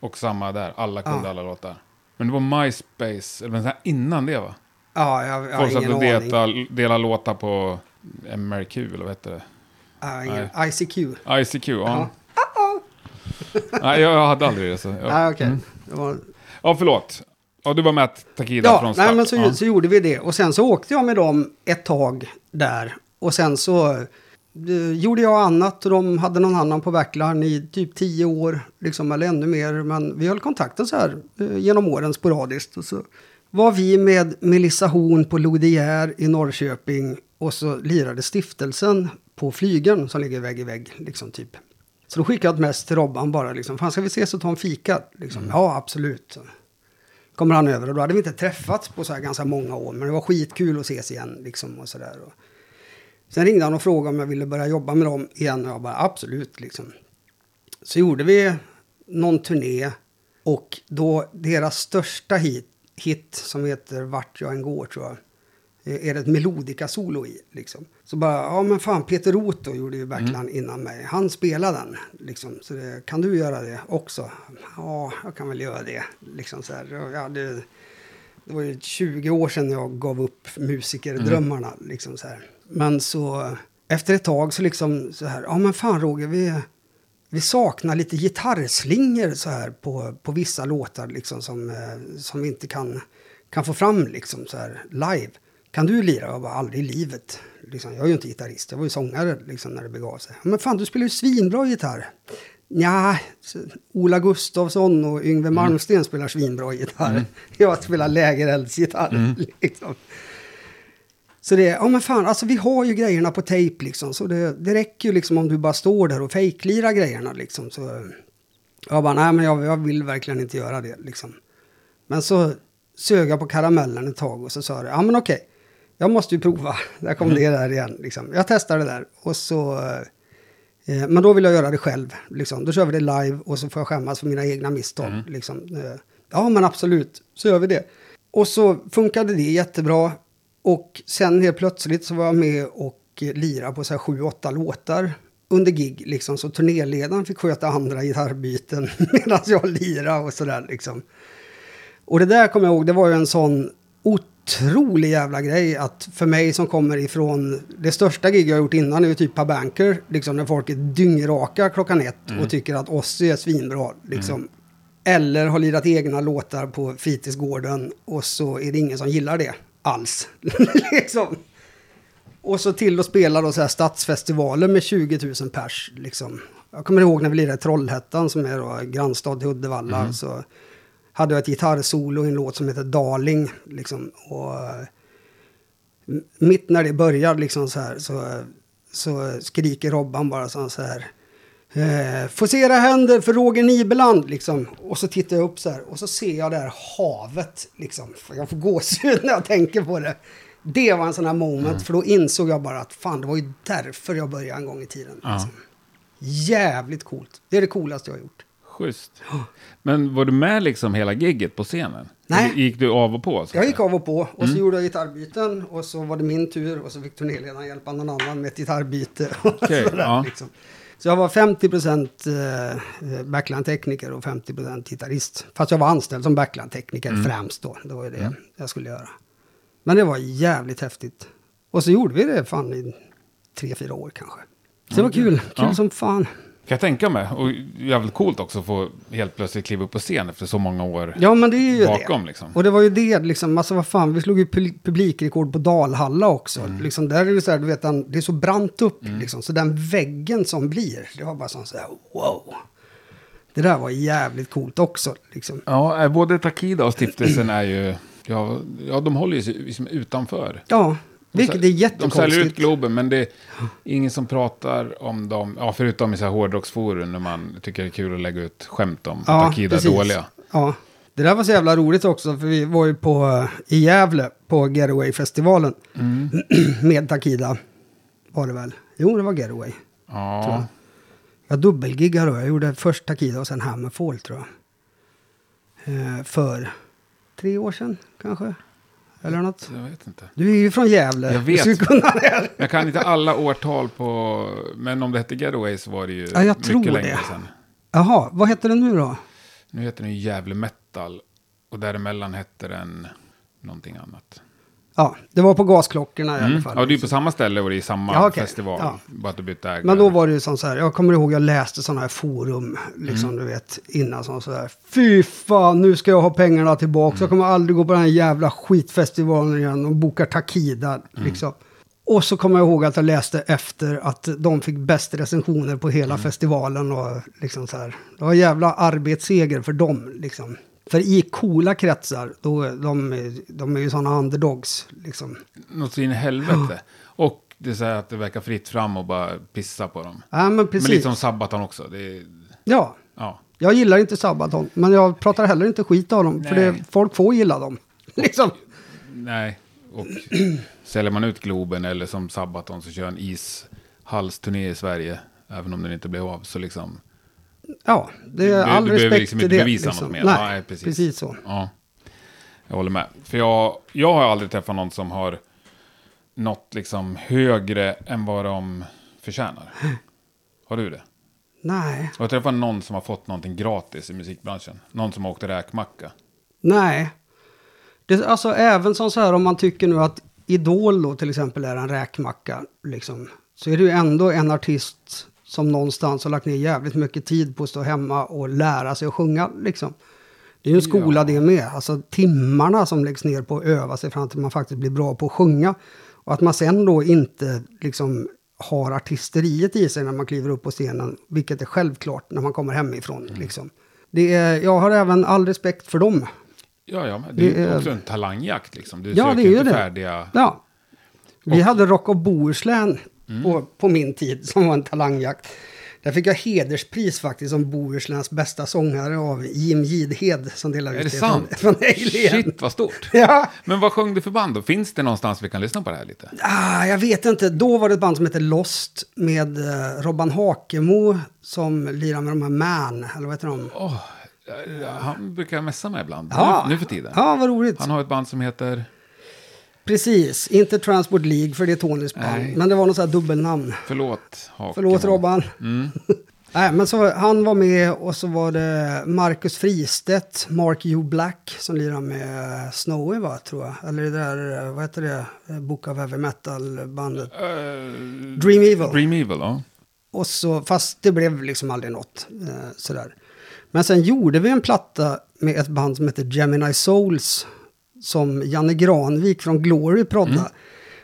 Och samma där, alla kunde Ja. alla låtar. Men det var MySpace, eller här innan det va? Ja, jag, jag Folk satt och aning. dela, dela låtar på MRQ, eller vad heter det? Har ingen, ICQ. ICQ, ja. Nej, jag hade aldrig det. Så, ja. Nej, okej. Mm. Det var- ja, förlåt. Ja, du var med Takida Ja, från start. nej, men så, ja. så gjorde vi det. Och sen så åkte jag med dem ett tag där. Och sen så eh, gjorde jag annat och de hade någon annan på Backline i typ tio år. Liksom, eller ännu mer. Men vi höll kontakten så här eh, genom åren sporadiskt. Och så var vi med Melissa Horn på Lodier i Norrköping. Och så lirade stiftelsen på flygeln som ligger vägg i vägg. Liksom, typ. Så då skickade jag ett mest till Robban bara. Liksom, Fan, ska vi ses och ta en fika? Liksom, Ja, absolut kommer han över och då hade vi inte träffats på så här ganska många år. Men det var skitkul att ses igen liksom och sådär. Och Sen ringde han och frågade om jag ville börja jobba med dem igen och jag bara absolut liksom. Så gjorde vi någon turné och då deras största hit, hit som heter Vart jag än går tror jag. Är det ett melodika-solo i liksom. Så bara, ja men fan Peter Roth gjorde ju Backline innan mig. Han spelade den liksom. Så det, kan du göra det också? Ja, jag kan väl göra det. Liksom så här. Jag hade, det var ju 20 år sedan jag gav upp musikerdrömmarna. Liksom så här. Men så efter ett tag så liksom så här, ja men fan Roger, vi, vi saknar lite gitarrslingor så här på, på vissa låtar liksom som, eh, som vi inte kan, kan få fram liksom så här live. Kan du lira? Jag bara, aldrig i livet. Liksom, jag är ju inte gitarrist, jag var ju sångare liksom, när det begav sig. Men fan, du spelar ju svinbra gitarr. Ja, Ola Gustafsson och Yngve Malmsten spelar svinbra gitarr. Jag spelar lägereldsgitarr. Liksom. Så det, ja men fan, alltså vi har ju grejerna på tejp liksom. Så det, det räcker ju liksom om du bara står där och fejklirar grejerna liksom. Så jag bara, nej men jag, jag vill verkligen inte göra det liksom. Men så sög jag på karamellen ett tag och så sa det, ja men okej, jag måste ju prova. Där kom det där igen liksom. Jag testar det där och så, eh, men då vill jag göra det själv liksom. Då kör vi det live och så får jag skämmas för mina egna misstag liksom. Eh, Ja men absolut, så gör vi det. Och så funkade det jättebra. Och sen helt plötsligt så var jag med och eh, lira på så här sju, åtta låtar under gig. Liksom. Så turnéledaren fick sköta andra gitarrbyten medan jag lirade och sådär liksom. Och det där kommer jag ihåg, det var ju en sån otrolig jävla grej att för mig som kommer ifrån det största gig jag gjort innan är ju typ på Banker, liksom när folk är dyngraka klockan ett och tycker att Ozzy är svinbra, liksom. Eller har lirat egna låtar på fritidsgården och så är det ingen som gillar det alls. liksom. Och så till att spela då så här stadsfestivaler med 20 000 pers. Liksom. Jag kommer ihåg när vi lirade i Trollhättan som är då grannstad till Uddevalla. Så hade jag ett gitarrsolo i en låt som heter Darling. Liksom. Och eh, mitt när det börjar liksom så här så, så skriker Robban bara så här. Eh, få se era händer för Roger Nibeland liksom. Och så tittar jag upp så här och så ser jag det här havet liksom. Jag får gåshud när jag tänker på det. Det var en sån här moment för då insåg jag bara att fan det var ju därför jag började en gång i tiden. Liksom. Jävligt coolt. Det är det coolaste jag har gjort. Schysst. Men var du med liksom hela gigget på scenen? Nej. Gick du av och på? Jag gick av och på och så gjorde jag gitarrbyten och så var det min tur och så fick turnéledaren hjälpa någon annan med ett gitarrbyte. och Okej, sådär, ja. liksom. Så jag var 50% eh, backline-tekniker och 50% gitarrist. Fast jag var anställd som backline-tekniker Mm. främst då. Det var ju det jag skulle göra. Men det var jävligt häftigt. Och så gjorde vi det fan i tre, fyra år kanske. Så det var kul. Kul Ja. som fan. Kan jag tänka mig. Och jävligt coolt också att få helt plötsligt kliva upp på scen efter så många år. Ja, men det är ju Bakom, det. liksom. Och det var ju det, liksom, alltså vad fan, vi slog ju publikrekord på Dalhalla också. Mm. Liksom, där är det så här, du vet, det är så brant upp, liksom, så den väggen som blir, det var bara sån så här, wow. Det där var jävligt coolt också, liksom. Ja, eh, både Takida och stiftelsen är ju... Ja, ja de håller ju sig liksom utanför. Ja, vilket är De säljer ut jättekonstigt. Globen, men det är ingen som pratar om dem. Ja, förutom i så här hårdrocksforum när man tycker det är kul att lägga ut skämt om att Takida är dåliga. Ja, det där var så jävla roligt också, för vi var ju på, i Gävle på Getaway-festivalen Mm. med Takida. Var det väl? Jo, det var Getaway. Ja, Jag dubbelgiggade då. Jag gjorde först Takida och sen Hammerfall tror jag. Eh, för tre år sedan kanske. Eller något. jag vet inte. Du är ju från Gävle. Jag vet. Jag kan inte alla årtal på... Men om det hette Getaway så var det ju Ja, jag mycket tror längre det. sedan. Jaha, vad heter den nu då? Nu heter den ju Gävle Metal. Och däremellan hette den någonting annat. Ja, det var på gasklockorna i alla Mm. fall. Ja, du är på samma ställe och det är samma Ja, okej. festival. Ja. Bara att du bytte ägare. Men då var det ju som så här, jag kommer ihåg jag läste sådana här forum, liksom Mm. du vet, innan som så här. Fy fan, nu ska jag ha pengarna tillbaka. Mm. Jag kommer aldrig gå på den här jävla skitfestivalen igen och boka Takida, Mm. liksom. Och så kommer jag ihåg att jag läste efter att de fick bäst recensioner på Mm. hela festivalen och liksom så här. Det var jävla arbetsseger för dem, liksom. För i coola kretsar, då, de, de är ju sådana underdogs, liksom. Något så in i helvete. Och det är så här att det verkar fritt fram och bara pissa på dem. Ja, men precis. Men lite som Sabaton också. Det är, Ja, ja. Jag gillar inte Sabaton, men jag pratar heller inte skit av dem. För Nej. det, folk får gilla dem. liksom. Nej. Och säljer man ut Globen eller som Sabaton så kör en ishallsturné i Sverige. Även om den inte blev av. Så liksom. Ja, det är Du- all du behöver respekt liksom till inte det. bevisa liksom. något mer. Nej, Nej, precis. precis. så. Ja. Jag håller med. För jag, jag har aldrig träffat någon som har nått liksom högre än vad de förtjänar. Har du det? Nej, Har du träffat någon som har fått någonting gratis i musikbranschen? Någon som har åkt räkmacka? nej. Det, alltså även som så här om man tycker nu att Idol då till exempel är en räkmacka. Liksom, så är det ju ändå en artist som någonstans har lagt ner jävligt mycket tid på att stå hemma och lära sig att sjunga. Liksom. Det är ju en skola Ja. det med. Alltså timmarna som läggs ner på att öva sig fram till man faktiskt blir bra på att sjunga. Och att man sen då inte liksom har artisteriet i sig när man kliver upp på scenen. Vilket är självklart när man kommer hemifrån. Mm. Liksom. Det är, jag har även all respekt för dem. Ja, ja, men det är Det ju är- också en talangjakt liksom. Du Ja, söker det är inte det. färdiga... Ja. Vi Och- hade Rock of Bohuslän Mm. på, på min tid som var en talangjakt. Där fick jag hederspris faktiskt som Bohusläns bästa sångare av Jim Gidhed som delade ut det från, sant? från Alien. Shit, vad stort. Ja, Men vad sjöng du för band då? Finns det någonstans vi kan lyssna på det här lite? ah, jag vet inte. Då var det ett band som hette Lost med eh, Robban Hakemo som lirar med de här Man, eller vad heter de? Eh, han brukar jag messa med ibland. Ja, Nu, nu för tiden. Ja, vad roligt. Han har ett band som heter... Precis, inte Transport League för det är Tonys band. Men det var något sånt här dubbelnamn. Förlåt, Hakemo. Förlåt Robban. Mm. Nej, men så, han var med och så var det Marcus Fristedt, Mark U. Black som lirar med Snowy va, tror jag. Eller det där, vad heter det, Book of Heavy Metal-bandet. Eh, Dream Evil. Dream Evil, ja. Och så, fast det blev liksom aldrig något. Eh, sådär. Men sen gjorde vi en platta med ett band som heter Gemini Souls. Som Janne Granvik från Glory prodda.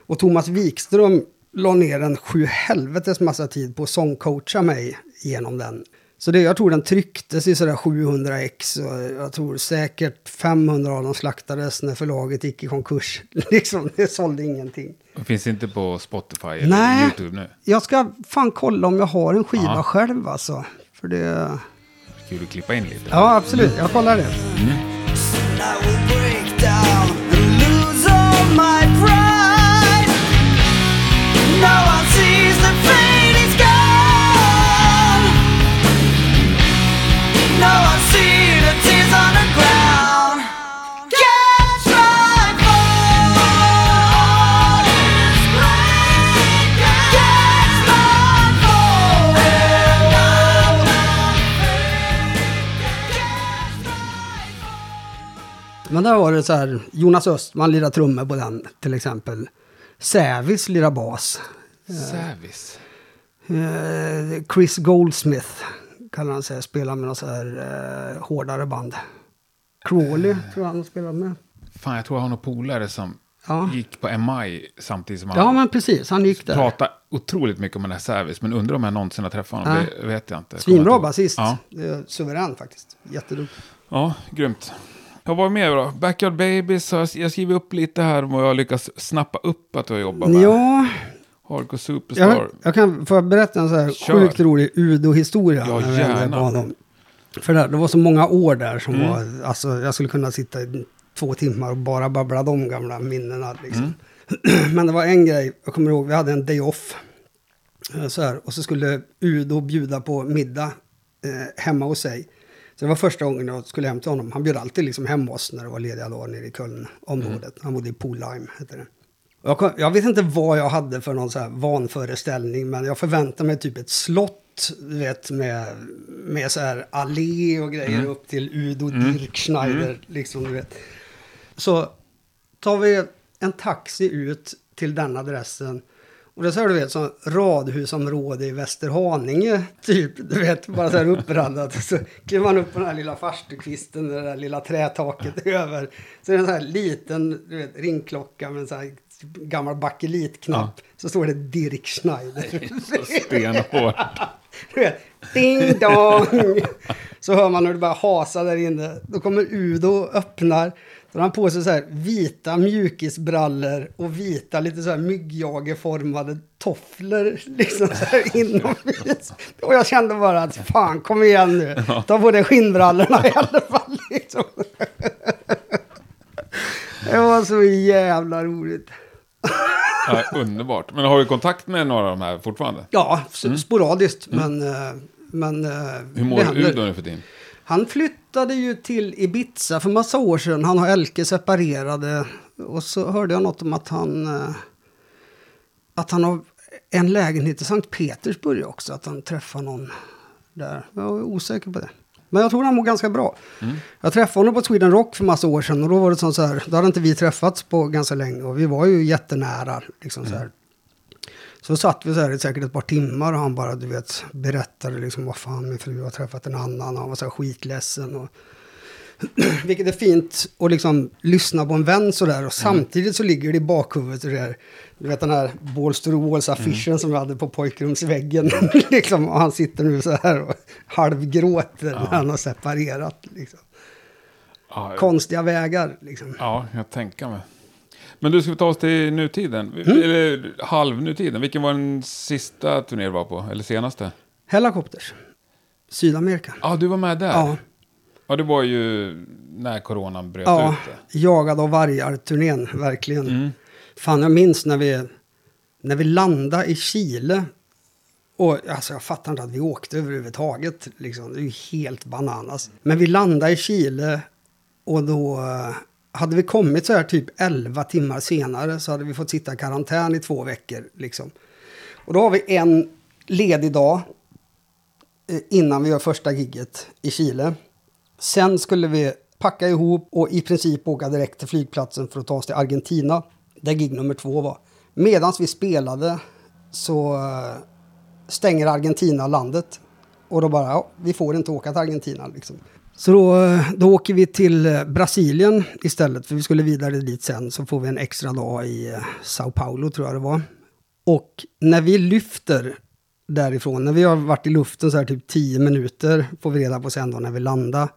Och Thomas Wikström la ner en sju helvetes massa tid på att sångcoacha mig genom den. Så det, jag tror den trycktes i sådär 700 ex och jag tror säkert 500 av dem slaktades när förlaget gick i konkurs. liksom, det sålde ingenting. Det finns inte på Spotify eller Nej. YouTube nu. Jag ska fan kolla om jag har en skiva Ja. själv alltså. För det... Kul att klippa in lite. Ja, absolut. Jag kollar det. Break down and lose all my pride. No one Men där var det så här, Jonas Östman lirar trummor på den till exempel. Sävis lirar bas. Service. Eh, Chris Goldsmith kallar han sig, spelar med något så här eh, hårdare band. Crawley tror jag han spelar med. Fan, jag tror jag har några polare som Ja. gick på MI samtidigt som han Ja, men precis. Han gick där. pratade otroligt mycket om den här service. Men undrar om jag någonsin har träffat honom. Nej. Det vet jag inte. Svinbra basist. Ja. Är Suverän faktiskt. Jätteduktig. ja, grymt. Jag var med då. Backyard Babies. Jag skriver upp lite här om vad jag har lyckats snappa upp att du har jobbat med. Ja, Hardcore Superstar. jag, jag kan få berätta en så här Kör. sjukt rolig Udo-historia. Ja, gärna. För det, det var så många år där som Mm. var, alltså jag skulle kunna sitta i två timmar och bara babbla de gamla minnena. Liksom. Mm. Men det var en grej, jag kommer ihåg, vi hade en day off. eh, Så här, och så skulle Udo bjuda på middag eh, hemma hos sig. Så det var första gången jag skulle hem till honom. Han bjöd alltid liksom hem oss när det var lediga dagar nere i Köln-området. Mm. Han bodde i Polheim, hette det. Jag, kom, jag vet inte vad jag hade för någon så här vanföreställning, men jag förväntade mig typ ett slott, du vet, med, med så här allé och grejer upp till Udo Dirk Schneider, liksom, du vet. Så tar vi en taxi ut till den adressen. Och det så här, du vet, som radhusområde i Västerhaninge, typ. Du vet, bara så här uppraddat. Så kliver man upp på den här lilla farstukvisten, det där lilla trätaket över. Så är det en sån här liten, du vet, ringklocka med en sån här gammal bakelitknapp. Så står det Dirk Schneider. Stenhårt. Du vet, ding dong! Så hör man hur det bara hasar där inne. Då kommer Udo och öppnar. Då har han på sig så här vita mjukisbrallor och vita lite så här myggjagerformade tofflor liksom så här inomhus. Och jag kände bara att fan kom igen nu. Ta på dig skinnbrallorna i alla fall liksom. Det var så jävla roligt. Ja, underbart. Men har du kontakt med några av de här fortfarande? Ja, s- sporadiskt men... eh, men eh, Mm. Hur mår händer. Udo nu för tiden? Han flyttade ju till Ibiza för massa år sedan. Han och Elke separerade. Och så hörde jag något om att han... eh, Att han har en lägenhet i Sankt Petersburg också. Att han träffar någon där. Jag är osäker på det. Men jag tror han mår ganska bra. Jag träffade honom på Sweden Rock för massa år sedan. Och då var det sånt så här. Då hade inte vi träffats på ganska länge. Och vi var ju jättenära. Liksom så här. Så satt vi så här i säkert ett par timmar och han bara, du vet, berättade liksom vad fan min fru har träffat en annan och han var så här skitledsen. Och vilket är fint att liksom lyssna på en vän sådär och samtidigt så ligger det i bakhuvudet det där, du vet den här Balls to the Walls-affischen som vi hade på pojkrumsväggen. liksom, och han sitter nu så här och halvgråter när han har separerat. Liksom. Ja, Konstiga vägar liksom. ja, jag tänker mig. Men du, ska vi ta oss till nutiden? Mm. Eller halvnutiden. Vilken var den sista turné du var på? Eller senaste? Helikopters. Sydamerika. Ja, du var med där? Ja. Ja, det var ju när coronan bröt Ja, ut. det. jagad av vargar-turnén, verkligen. Mm. Fan, jag minns när vi, när vi landade i Chile. Och alltså, jag fattar inte att vi åkte överhuvudtaget. Liksom. Det är ju helt bananas. Men vi landade i Chile och då eh, hade vi kommit så här typ 11 timmar senare så hade vi fått sitta i karantän i två veckor. Liksom. Och då har vi en ledig dag eh, innan vi gör första gigget i Chile. Sen skulle vi packa ihop och i princip åka direkt till flygplatsen för att ta oss till Argentina, där gig nummer två var. Medan vi spelade så eh, stänger Argentina landet. Och då bara, ja, vi får inte åka till Argentina liksom. Så då, eh, då åker vi till eh, Brasilien istället, för vi skulle vidare dit sen. Så får vi en extra dag i eh, Sao Paulo, tror jag det var. Och när vi lyfter därifrån, när vi har varit i luften så här typ 10 minuter, får vi reda på sen då när vi landar.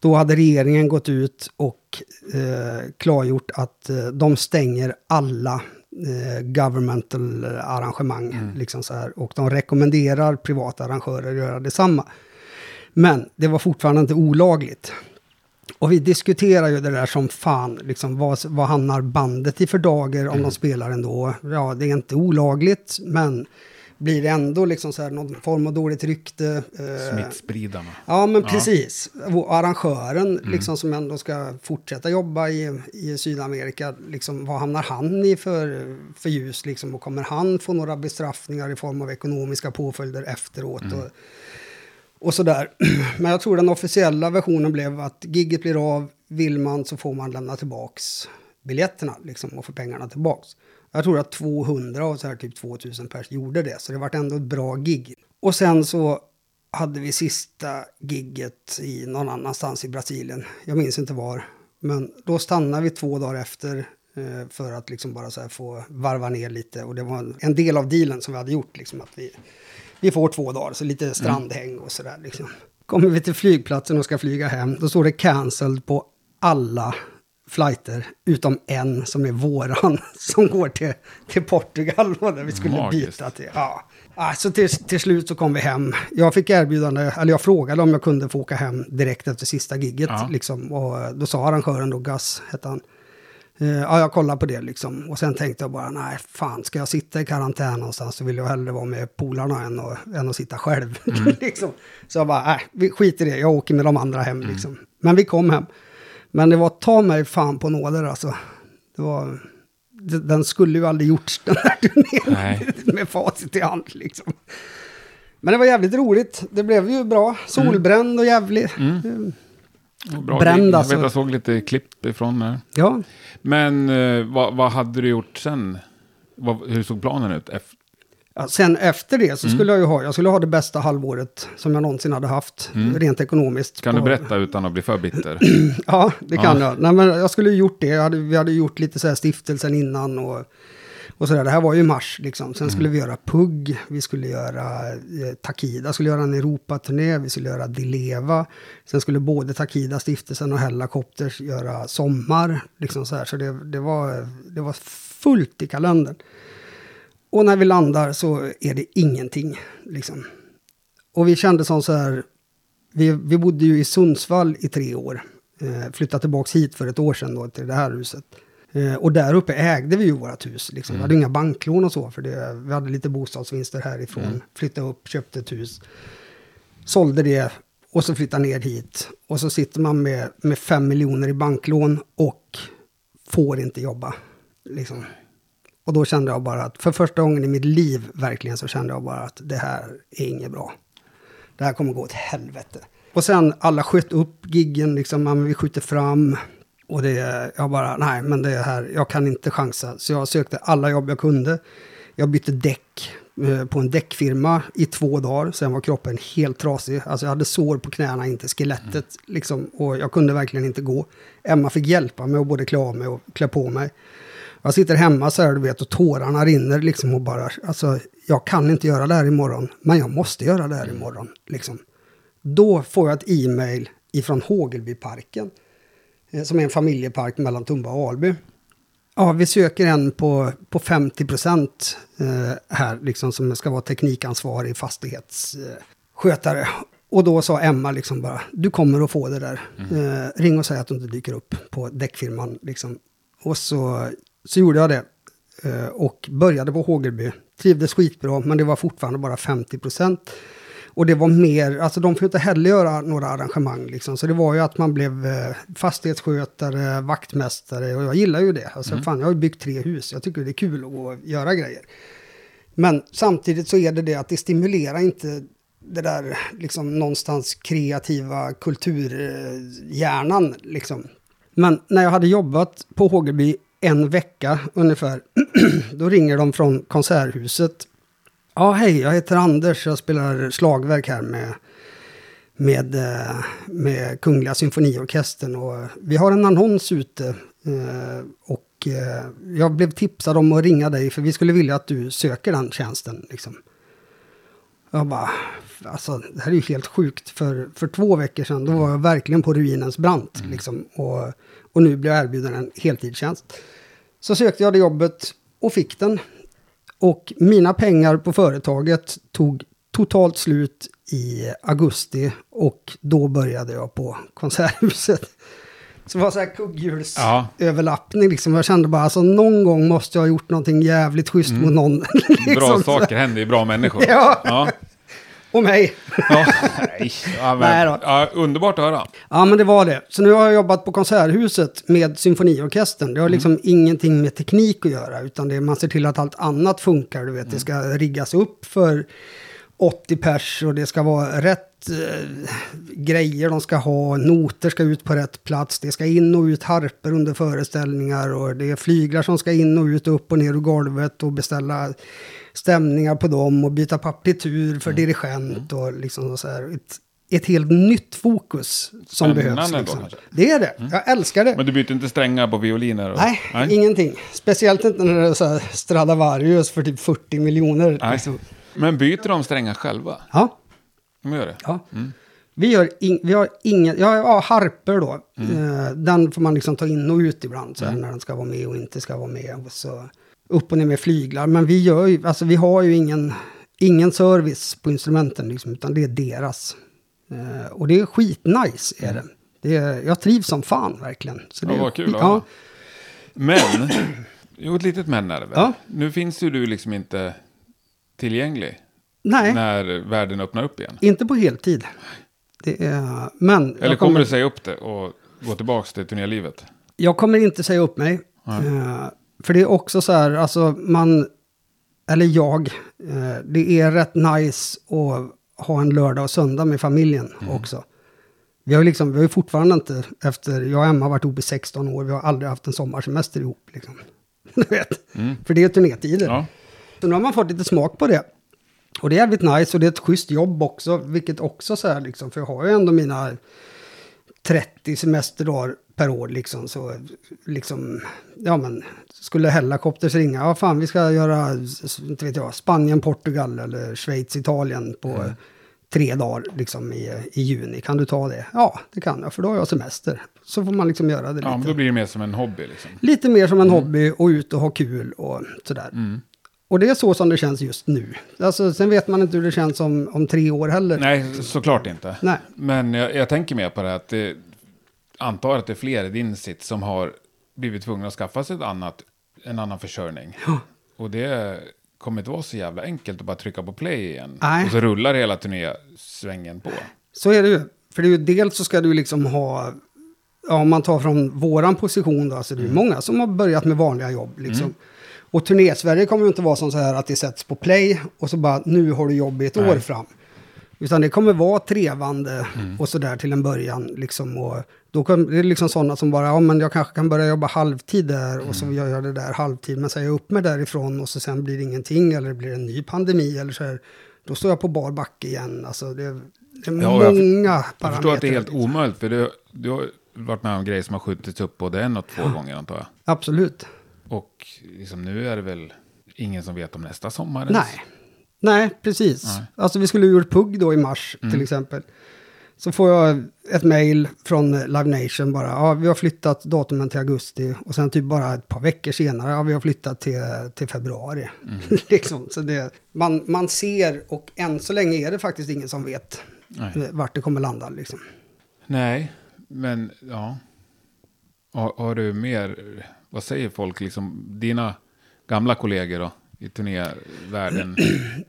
Då hade regeringen gått ut och eh, klargjort att eh, de stänger alla eh, governmental arrangemang. Liksom så här, och de rekommenderar privata arrangörer att göra detsamma. Men det var fortfarande inte olagligt. Och vi diskuterar ju det där som fan, liksom, vad, vad hamnar bandet i för dagar om de spelar ändå? Ja, det är inte olagligt, men blir det ändå liksom så här någon form av dåligt rykte? Eh, Smittspridarna. Ja, men precis. Och arrangören liksom, som ändå ska fortsätta jobba i, i Sydamerika, liksom, vad hamnar han i för, för ljus? Liksom, och kommer han få några bestraffningar i form av ekonomiska påföljder efteråt? Och, och sådär. Men jag tror den officiella versionen blev att gigget blir av, vill man så får man lämna tillbaks biljetterna liksom, och få pengarna tillbaks. Jag tror att 200 av så här typ 2000 pers gjorde det, så det vart ändå ett bra gig. Och sen så hade vi sista gigget i någon annanstans i Brasilien. Jag minns inte var. Men då stannade vi två dagar efter eh, för att liksom bara så här få varva ner lite. Och det var en, en del av dealen som vi hade gjort. Liksom, att vi, vi får två dagar, så lite strandhäng och sådär. Liksom. Kommer vi till flygplatsen och ska flyga hem, då står det cancelled på alla flighter, utom en som är våran, som går till, till Portugal, där vi skulle Magiskt. byta till. Ja. Ah, så till, till slut så kom vi hem. Jag fick erbjudande, eller jag frågade om jag kunde få åka hem direkt efter sista gigget. Ja. Liksom, och då sa arrangören då, Gus hette han, ja, jag kollade på det liksom. Och sen tänkte jag bara, nej, fan, ska jag sitta i karantän någonstans så vill jag hellre vara med polarna än att, än att sitta själv. liksom. Så jag bara, nej, vi skiter i det, jag åker med de andra hem liksom. Men vi kom hem. Men det var ta mig fan på nåder alltså. Det var, den skulle ju aldrig gjorts den här turnén med facit i hand liksom. Men det var jävligt roligt. Det blev ju bra. Solbränd och jävligt. Mm. Bra Bränd, gig. Jag alltså. vet jag såg lite klipp ifrån där. Ja, Men eh, vad, vad hade du gjort sen? Vad, hur såg planen ut? Eff- Ja, sen efter det så Mm. skulle jag ju ha, jag skulle ha det bästa halvåret som jag någonsin hade haft, rent ekonomiskt. Mm. Kan du på- berätta utan att bli för bitter? Ja, det kan jag. Nej, men jag skulle ju gjort det. Hade, vi hade gjort lite så här stiftelsen innan och, och sådär. Det här var ju mars liksom. Sen skulle vi göra PUG, vi skulle göra eh, Takida, skulle göra en Europaturné, vi skulle göra Dileva. Sen skulle både Takida, stiftelsen och Hellacopters göra Sommar. Liksom så här. så det, det, var, det var fullt i kalendern. Och när vi landar så är det ingenting. Liksom. Och vi kände som så här, vi, vi bodde ju i Sundsvall i tre år. Eh, flyttade tillbaka hit för ett år sedan då till det här huset. Eh, och där uppe ägde vi ju vårt hus. Liksom. Vi hade inga banklån och så, för det, vi hade lite bostadsvinster härifrån. Flyttade upp, köpte ett hus. Sålde det och så flyttade ner hit. Och så sitter man med, med fem miljoner i banklån och får inte jobba. Liksom. Och då kände jag bara att för första gången i mitt liv verkligen så kände jag bara att det här är inget bra. Det här kommer gå åt helvete. Och sen alla sköt upp giggen, liksom, men vi skjuter fram. Och det, jag bara, nej men det här, jag kan inte chansa. Så jag sökte alla jobb jag kunde. Jag bytte däck eh, på en däckfirma i två dagar. Sen var kroppen helt trasig. Alltså jag hade sår på knäna in till skelettet. Liksom, och jag kunde verkligen inte gå. Emma fick hjälpa mig att både klä av mig och klä på mig. Jag sitter hemma så här, du vet, och tårarna rinner liksom och bara, alltså, jag kan inte göra det här imorgon, men jag måste göra det här imorgon, liksom. Då får jag ett e-mail ifrån Hågelbyparken, som är en familjepark mellan Tumba och Alby. Ja, vi söker en på, på 50 procent eh, här, liksom, som ska vara teknikansvarig fastighetsskötare. Och då sa Emma liksom bara, du kommer att få det där. Eh, ring och säg att du inte dyker upp på däckfirman. Liksom. Och så, så gjorde jag det. Eh, och började på Hågelby. Trivdes skitbra, men det var fortfarande bara 50 procent. Och det var mer, alltså de får inte heller göra några arrangemang liksom. Så det var ju att man blev eh, fastighetsskötare, vaktmästare och jag gillar ju det. Alltså fan, jag har ju byggt tre hus, jag tycker det är kul att göra grejer. Men samtidigt så är det det att det stimulerar inte det där liksom någonstans kreativa kulturhjärnan liksom. Men när jag hade jobbat på Hågelby en vecka ungefär, då ringer de från Konserthuset. Ja, hej, jag heter Anders, jag spelar slagverk här med, med, eh, med Kungliga Symfoniorkestern. Och vi har en annons ute eh, och eh, jag blev tipsad om att ringa dig för vi skulle vilja att du söker den tjänsten. Liksom. Jag bara, alltså det här är ju helt sjukt. För, för två veckor sedan då var jag verkligen på ruinens brant. Liksom, och, och nu blir jag erbjuden en heltidstjänst. Så sökte jag det jobbet och fick den. Och mina pengar på företaget tog totalt slut i augusti och då började jag på Konserthuset. Så det var så här Ja. kugghjulsöverlappning liksom. Jag kände bara alltså någon gång måste jag ha gjort någonting jävligt schysst mot någon. Bra liksom, så- saker händer ju bra människor. Ja. ja. Och mig. Ja, nej. Ja, men, Nej då. ja, underbart att höra. Ja, men det var det. Så nu har jag jobbat på Konserthuset med symfoniorkestern. Det har liksom ingenting med teknik att göra, utan det man ser till att allt annat funkar. Du vet, det ska riggas upp för 80 pers och det ska vara rätt eh, grejer de ska ha. Noter ska ut på rätt plats. Det ska in och ut harper under föreställningar och det är flyglar som ska in och ut upp och ner ur golvet och beställa stämningar på dem och byta partitur för dirigent och liksom så här. Ett, ett helt nytt fokus som Spännande behövs. då, Liksom. kanske? Det är det. Jag älskar det. Men du byter inte strängar på violiner? Och... Nej, ingenting. Speciellt inte när det är så här Stradivarius för typ 40 miljoner. Nej. Liksom. Men byter de strängar själva? Ja, De gör det? ja. Vi, gör in, vi har ingen, ja, ja harper då. Eh, den får man liksom ta in och ut ibland så här, när den ska vara med och inte ska vara med. Och så upp och ner med flyglar. Men vi, gör ju, alltså, vi har ju ingen, ingen service på instrumenten liksom, utan det är deras. Eh, och det är skitnice är det. det är, jag trivs som fan verkligen. Så Ja, det är vad kul höra. ja, Men, jo ett litet men är det väl? Ja. Nu finns ju du liksom inte tillgänglig Nej, när världen öppnar upp igen. inte på heltid. Det är, men Eller jag kommer du säga upp det och gå tillbaka till turnélivet? Jag kommer inte säga upp mig. Eh, för det är också så här, alltså man, eller jag, eh, det är rätt nice att ha en lördag och söndag med familjen också. Vi har ju liksom, vi har fortfarande inte, efter, jag och Emma har varit ihop i 16 år, vi har aldrig haft en sommarsemester ihop. Liksom. Du vet, för det är turnétider. Ja. Så nu har man fått lite smak på det. Och det är jävligt nice och det är ett schysst jobb också, vilket också så här liksom, för jag har ju ändå mina 30 semesterdagar per år liksom, så liksom, ja men, skulle Hellacopters ringa, ja fan vi ska göra, inte vet jag, Spanien, Portugal eller Schweiz, Italien på tre dagar liksom i, i juni, kan du ta det? Ja, det kan jag, för då har jag semester. Så får man liksom göra det Ja, men lite. då blir det mer som en hobby liksom. Lite mer som en hobby och ut och ha kul och sådär. Mm. Och det är så som det känns just nu. Alltså, sen vet man inte hur det känns om, om tre år heller. Nej, såklart inte. Nej. Men jag, jag tänker mer på det att det, antar att det är fler i din sitt som har blivit tvungna att skaffa sig ett annat, en annan försörjning. Och det kommer inte vara så jävla enkelt att bara trycka på play igen. Nej. Och så rullar hela turnésvängen på. Så är det ju. För det är ju dels så ska du liksom ha, ja, om man tar från våran position då, så det är ju många som har börjat med vanliga jobb liksom. Och turné-Sverige kommer ju inte vara som så här att det sätts på play och så bara nu har du jobb i ett Nej. år fram. Utan det kommer vara trevande och sådär till en början liksom. Och då kan, det är liksom sådana som bara, ja men jag kanske kan börja jobba halvtid där och så gör jag det där halvtid. Men säger jag upp mig därifrån och så sen blir det ingenting eller det blir en ny pandemi eller så här. Då står jag på bar backe igen. Alltså det, det är Ja, jag för- många Jag förstår att det är helt liksom. omöjligt, för du, du har varit med om grejer som har skjutits upp både en och två gånger antar jag. Absolut. Och liksom, nu är det väl ingen som vet om nästa sommar ens. Nej. Nej, precis. Nej. Mm. Alltså vi skulle ha gjort PUG då i mars till exempel. Så får jag ett mail från Live Nation bara. Ja, vi har flyttat datumen till augusti. Och sen typ bara ett par veckor senare. Ja, vi har flyttat till, till februari. Mm. liksom, så det, man, man ser och än så länge är det faktiskt ingen som vet Nej. eh, vart det kommer landa. Liksom. Nej, men ja. Har, har du mer, vad säger folk, liksom dina gamla kollegor då? I turnévärlden.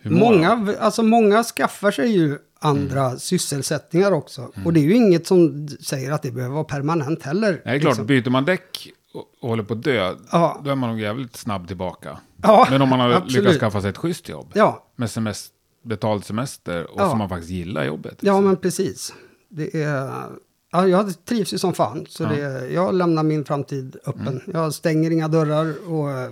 Många, alltså många skaffar sig ju andra Mm. sysselsättningar också. Och det är ju inget som säger att det behöver vara permanent heller. Nej, det är klart, liksom. byter man däck och, och håller på att dö, Ja. då är man nog jävligt snabb tillbaka. Ja, Men om man har absolut. lyckats skaffa sig ett schysst jobb, Ja, med semester, betald semester, och Ja. som man faktiskt gillar jobbet. ja liksom. men precis. Det är... Ja, jag trivs ju som fan. Så Ja. det, jag lämnar min framtid öppen. Mm. Jag stänger inga dörrar och eh,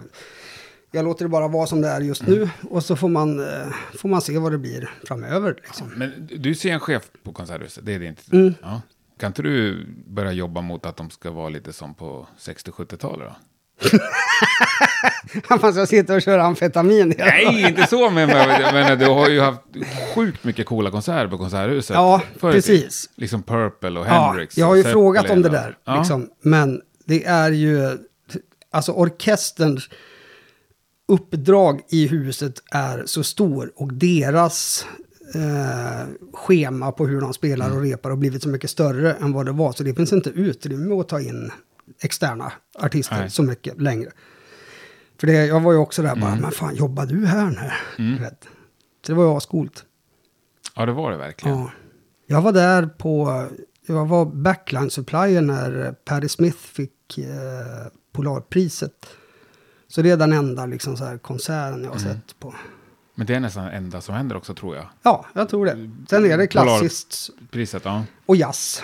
jag låter det bara vara som det är just Mm. nu. Och så får man, eh, får man se vad det blir framöver. Liksom. Men du ser en chef på Konserthuset, det är det inte? Mm. Ja. Kan inte du börja jobba mot att de ska vara lite som på 60-70-talet då? Man ska sitta och köra amfetamin. hela. Nej, inte så, men men- du har ju haft sjukt mycket coola konserter på Konserthuset. Ja, precis. Liksom Purple och Ja, Hendrix. jag har ju frågat om det där. Ja. Liksom. Men det är ju... Alltså orkesterns uppdrag i huset är så stor och deras eh, schema på hur de spelar Mm. och repar har blivit så mycket större än vad det var. Så det finns inte utrymme att ta in externa artister Nej. så mycket längre. För det, jag var ju också där Mm. bara, men fan jobbar du här nu? Du vet. Så det var ju ascoolt. ja, det var det verkligen. Ja. Jag var där på, jag var backline supplier när Patti Smith fick eh, Polarpriset. Så det är den enda liksom, så här, konserten jag har Mm. sett på. Men det är nästan det enda som händer också, tror jag. Ja, jag tror det. Sen är det klassiskt Priset, ja. och jazz.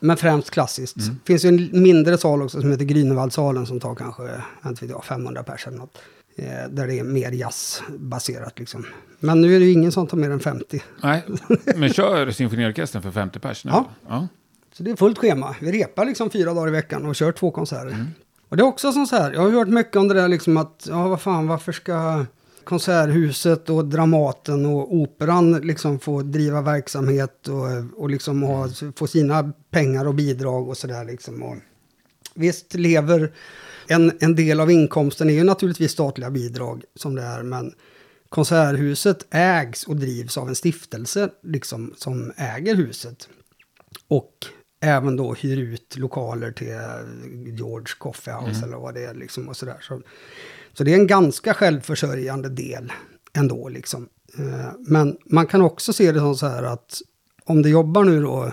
Men främst klassiskt. Mm. Det finns ju en mindre sal också som heter Grünewaldsalen som tar kanske jag vet inte, jag, 500 pers eller något. Eh, där det är mer jazzbaserat liksom. Men nu är det ju ingen som tar mer än 50. Nej, men kör symfoniorkestern för 50 pers nu? Ja. ja. Så det är fullt schema. Vi repar liksom fyra dagar i veckan och kör två konserter. Mm. Och det är också som så här, jag har hört mycket om det där liksom att, ja vad fan, varför ska Konserthuset och Dramaten och Operan liksom få driva verksamhet och, och liksom ha, få sina pengar och bidrag och sådär liksom. Och visst lever en, en del av inkomsten är ju naturligtvis statliga bidrag som det är, men Konserthuset ägs och drivs av en stiftelse liksom, som äger huset. Och även då hyr ut lokaler till George Coffee House eller vad det är. Liksom och sådär. Så, så det är en ganska självförsörjande del ändå. Liksom. Eh, Men man kan också se det som så här att om det jobbar nu då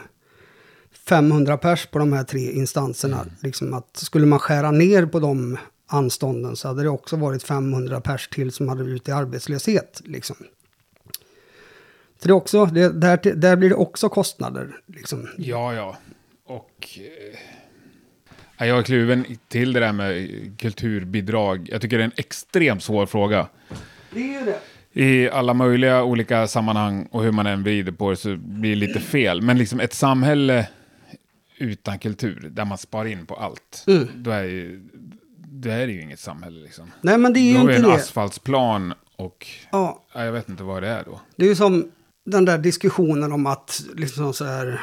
500 pers på de här tre instanserna. Liksom att skulle man skära ner på de anstånden så hade det också varit 500 pers till som hade ut i arbetslöshet. Liksom. För det är också, det, där, där blir det också kostnader. Liksom. Ja, ja. Och... Eh, jag är kluven till det där med kulturbidrag. Jag tycker det är en extremt svår fråga. Det är det. I alla möjliga olika sammanhang och hur man än vrider på det så blir det lite fel. Men liksom ett samhälle utan kultur, där man spar in på allt, Mm. då, är ju, då är det ju inget samhälle liksom. Nej, men det är Då ju är det inte en det. asfaltsplan och Ja, ja, jag vet inte vad det är då. det är ju som den där diskussionen om att liksom så här...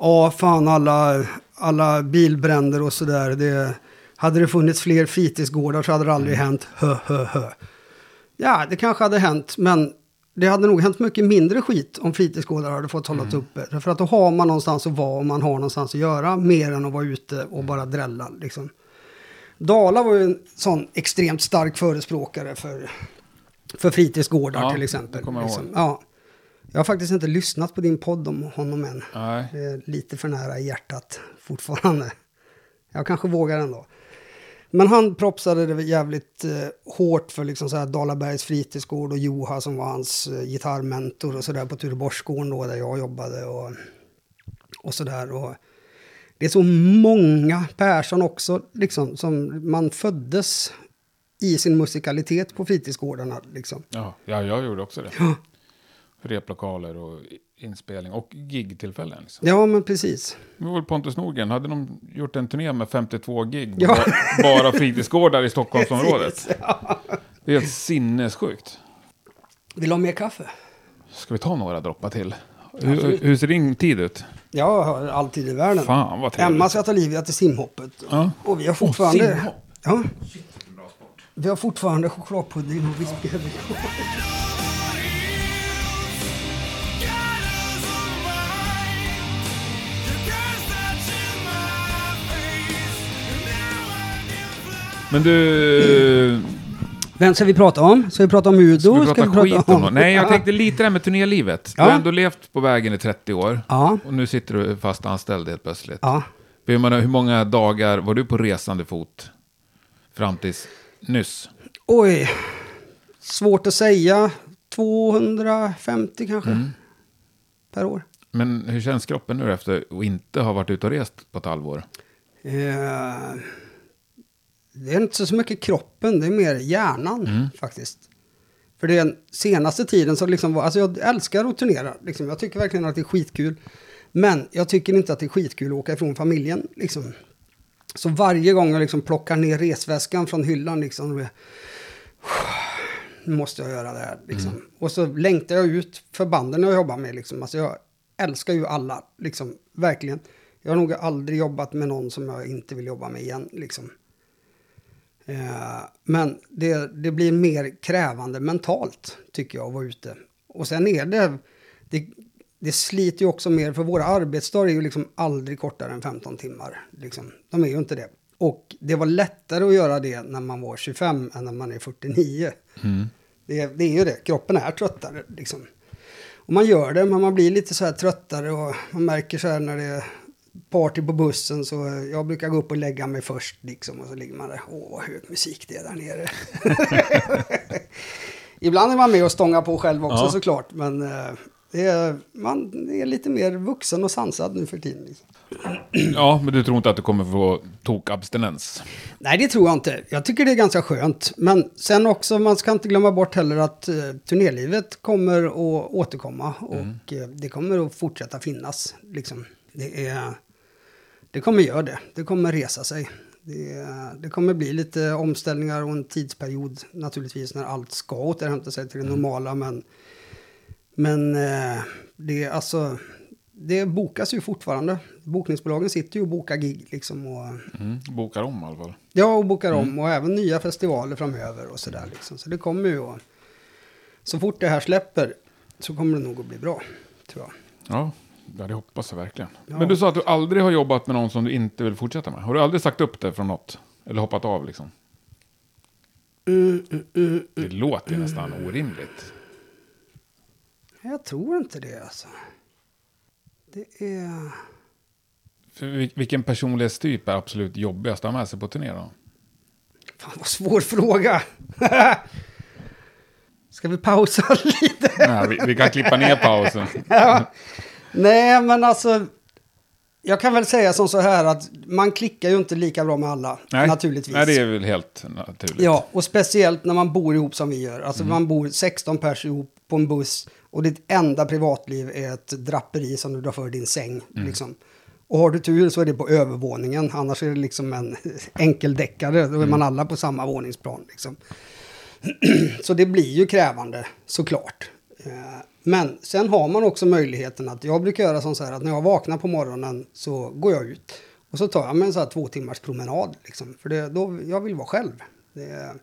Ja, fan alla, alla bilbränder och sådär. Det, hade det funnits fler fritidsgårdar så hade det aldrig hänt. Hö, hö, hö. Ja, det kanske hade hänt, men det hade nog hänt mycket mindre skit om fritidsgårdar hade fått hållas uppe. Därför att då har man någonstans att vara och man har någonstans att göra mer än att vara ute och bara drälla. Liksom. Dala var ju en sån extremt stark förespråkare för, för fritidsgårdar Ja, till exempel. jag liksom. ja. Jag har faktiskt inte lyssnat på din podd om honom än. Nej. Lite för nära i hjärtat fortfarande. Jag kanske vågar ändå. Men han propsade det jävligt eh, hårt för liksom så här Dalabergs fritidsgård och Joha som var hans eh, gitarrmentor och sådär på Tureborgsgården då där jag jobbade och, och sådär. Det är så många Persson också liksom som man föddes i sin musikalitet på fritidsgårdarna liksom. Ja, ja, jag gjorde också det. Ja. Replokaler och inspelning och gigtillfällen. Liksom. Ja men precis. Det var väl Pontus Nordgren, hade de gjort en turné med 52 gig? Ja. Bara, bara fritidsgårdar i Stockholmsområdet. Precis, ja. Det är helt sinnessjukt. Vill du ha mer kaffe? Ska vi ta några droppar till? Hur, hur ser din tid ut? Jag har alltid i världen. Fan vad trevligt. Emma ska ta Livia till simhoppet. Ja. Och vi har fortfarande... simhopp. ja. Vi har fortfarande chokladpudding och whisky. Men du, Vem ska vi prata om? Ska vi prata om Udo? ska vi prata skit om något? Nej, jag Ja. tänkte lite det här med turnélivet. Du Ja. har ändå levt på vägen i 30 år. Ja. Och nu sitter du fast anställd helt plötsligt. Ja. Hur många, hur många dagar var du på resande fot fram tills nyss? Oj. Svårt att säga. 250 kanske. Mm. Per år. Men hur känns kroppen nu efter att inte ha varit ute och rest på ett halvår? Eh, det är inte så mycket kroppen, det är mer hjärnan Mm. faktiskt. För den senaste tiden så liksom var, alltså jag älskar att turnera, liksom. jag tycker verkligen att det är skitkul. Men jag tycker inte att det är skitkul att åka ifrån familjen, liksom. Så varje gång jag liksom plockar ner resväskan från hyllan, liksom, är- nu måste jag göra det här. Liksom. Och så längtar jag ut för banden jag jobbar med. Liksom. Alltså, jag älskar ju alla, liksom. verkligen. Jag har nog aldrig jobbat med någon som jag inte vill jobba med igen. Liksom. Eh, men det, det blir mer krävande mentalt, tycker jag, att vara ute. Och sen är det, det, det sliter ju också mer, för våra arbetsdagar är ju liksom aldrig kortare än 15 timmar. Liksom. De är ju inte det. Och det var lättare att göra det när man var 25 än när man är 49. Det, det är ju det, kroppen är tröttare liksom. Och man gör det, men man blir lite så här tröttare och man märker så här när det party på bussen så jag brukar gå upp och lägga mig först liksom och så ligger man där. Åh, vad hög musik det är där nere. Ibland är man med och stångar på själv också Ja. såklart, men eh, det är, man är lite mer vuxen och sansad nu för tiden. Liksom. Ja, men du tror inte att du kommer få tokabstinens? Nej, det tror jag inte. Jag tycker det är ganska skönt. Men sen också, man ska inte glömma bort heller att eh, turnélivet kommer att återkomma. Och eh, det kommer att fortsätta finnas. Liksom. Det, är, det kommer göra det. Det kommer resa sig. Det, det kommer bli lite omställningar och en tidsperiod naturligtvis när allt ska återhämta sig till det normala. Men, men eh, det, är alltså, det bokas ju fortfarande. Bokningsbolagen sitter ju och bokar gig. Liksom, och, Mm, bokar om i alla fall. Ja, och bokar om och även nya festivaler framöver och sådär liksom. Så det kommer ju att... Så fort det här släpper så kommer det nog att bli bra, tror jag. Ja, ja det hoppas jag verkligen. Ja. Men du sa att du aldrig har jobbat med någon som du inte vill fortsätta med. Har du aldrig sagt upp det från något? Eller hoppat av liksom? Mm, mm, mm. Det låter ju nästan orimligt. Jag tror inte det alltså. Det är... För vil- vilken personlighetstyp är absolut jobbigast att ha med sig på turné då? Fan vad svår fråga. Ska vi pausa lite? Nej, vi, vi kan klippa ner pausen. ja. Nej, men alltså. Jag kan väl säga som så här att man klickar ju inte lika bra med alla. Nej. Naturligtvis. Nej, det är väl helt naturligt. Ja, och speciellt när man bor ihop som vi gör. Mm. Alltså man bor 16 pers ihop på en buss och ditt enda privatliv är ett draperi som du drar för din säng. Mm. Liksom. Och har du tur så är det på övervåningen, annars är det liksom en enkeldeckare. Då är Mm. man alla på samma våningsplan. Liksom. så det blir ju krävande, såklart. Men sen har man också möjligheten att jag brukar göra som så här att när jag vaknar på morgonen så går jag ut. Och så tar jag mig en så här två timmars promenad. Liksom, för det, då, jag vill vara själv. Det,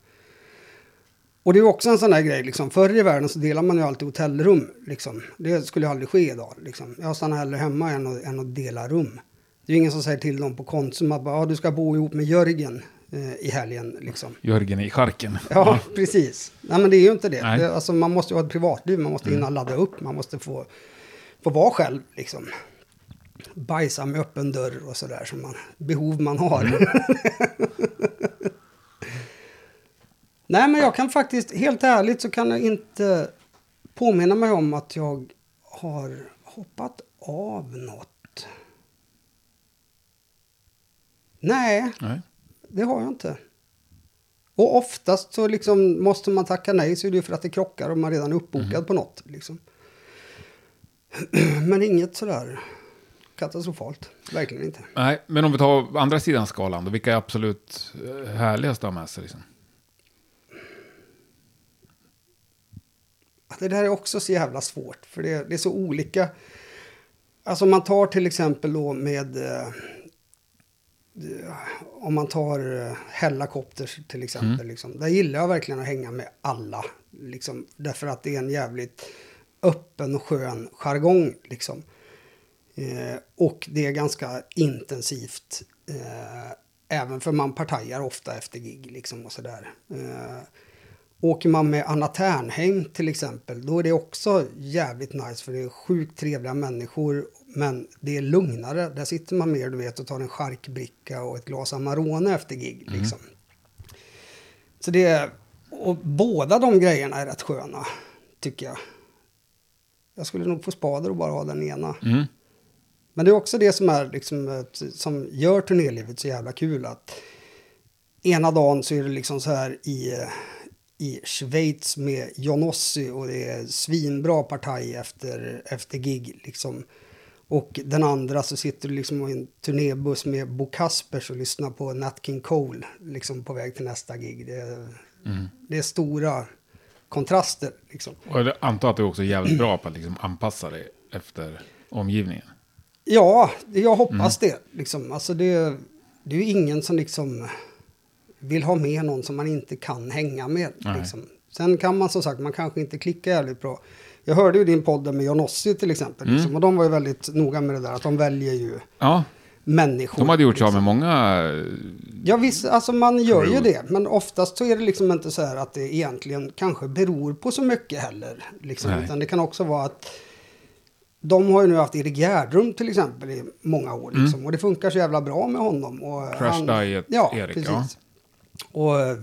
och det är också en sån här grej, liksom. förr i världen så delar man ju alltid hotellrum. Liksom. Det skulle ju aldrig ske idag. Liksom. Jag stannar hellre hemma än att, än att dela rum. Det är ju ingen som säger till dem på Konsum att bara, ja, du ska bo ihop med Jörgen i helgen. Liksom. Jörgen i charken. Ja, precis. Nej, men det är ju inte det. Nej. alltså, man måste ju ha ett privatliv, man måste hinna ladda upp, man måste få, få vara själv. Liksom. Bajsa med öppen dörr och sådär, som man, behov man har. Nej, men jag kan faktiskt, helt ärligt så kan jag inte påminna mig om att jag har hoppat av något. Nej, Nej. Det har jag inte. Och oftast så liksom måste man tacka nej så är det ju för att det krockar och man redan är uppbokad på något. Liksom. Men inget sådär katastrofalt. Verkligen inte. Nej, men om vi tar andra sidan skalan, då, vilka är absolut eh, härligast att ha med sig? Liksom? Det där är också så jävla svårt. För det, det är så olika. Alltså om man tar till exempel då med... Om man tar eh, Hellacopters till exempel. Liksom, där gillar jag verkligen att hänga med alla. Liksom, därför att det är en jävligt öppen och skön jargong. Liksom. Eh, och det är ganska intensivt. Eh, även för man partajar ofta efter gig liksom och sådär. Eh, åker man med Anna Ternheim till exempel, då är det också jävligt nice för det är sjukt trevliga människor. Men det är lugnare. Där sitter man mer du vet och tar en charkbricka och ett glas Amarone efter gig. Liksom. Så det är, och båda de grejerna är rätt sköna, tycker jag. Jag skulle nog få spader och bara ha den ena. Mm. Men det är också det som, är liksom, som gör turnélivet så jävla kul. Att ena dagen så är det liksom så här i, i Schweiz med Jonossi och det är svinbra partaj efter, efter gig. Liksom. Och den andra så sitter du liksom i en turnébuss med Bo Kaspers och lyssnar på Nat King Cole liksom på väg till nästa gig. Det är, det är stora kontraster. Liksom. Och jag antar att du också är jävligt bra på att liksom anpassa dig efter omgivningen. Ja, jag hoppas det. Liksom. Alltså det, det är ju ingen som liksom vill ha med någon som man inte kan hänga med. Liksom. Sen kan man som sagt, man kanske inte klickar jävligt bra. Jag hörde ju din podd med Jonossi till exempel. Mm. Liksom, och de var ju väldigt noga med det där, att de väljer ju Ja, människor. de hade gjort sig av liksom. med många... Ja visst, alltså man gör ju det. Men oftast så är det liksom inte så här att det egentligen kanske beror på så mycket heller. Liksom. Nej. Utan det kan också vara att de har ju nu haft Erik Gärdrum till exempel i många år. Liksom. Och det funkar så jävla bra med honom. Och Mm. Crash Diet ja, Erik, Precis. ja. Och eh,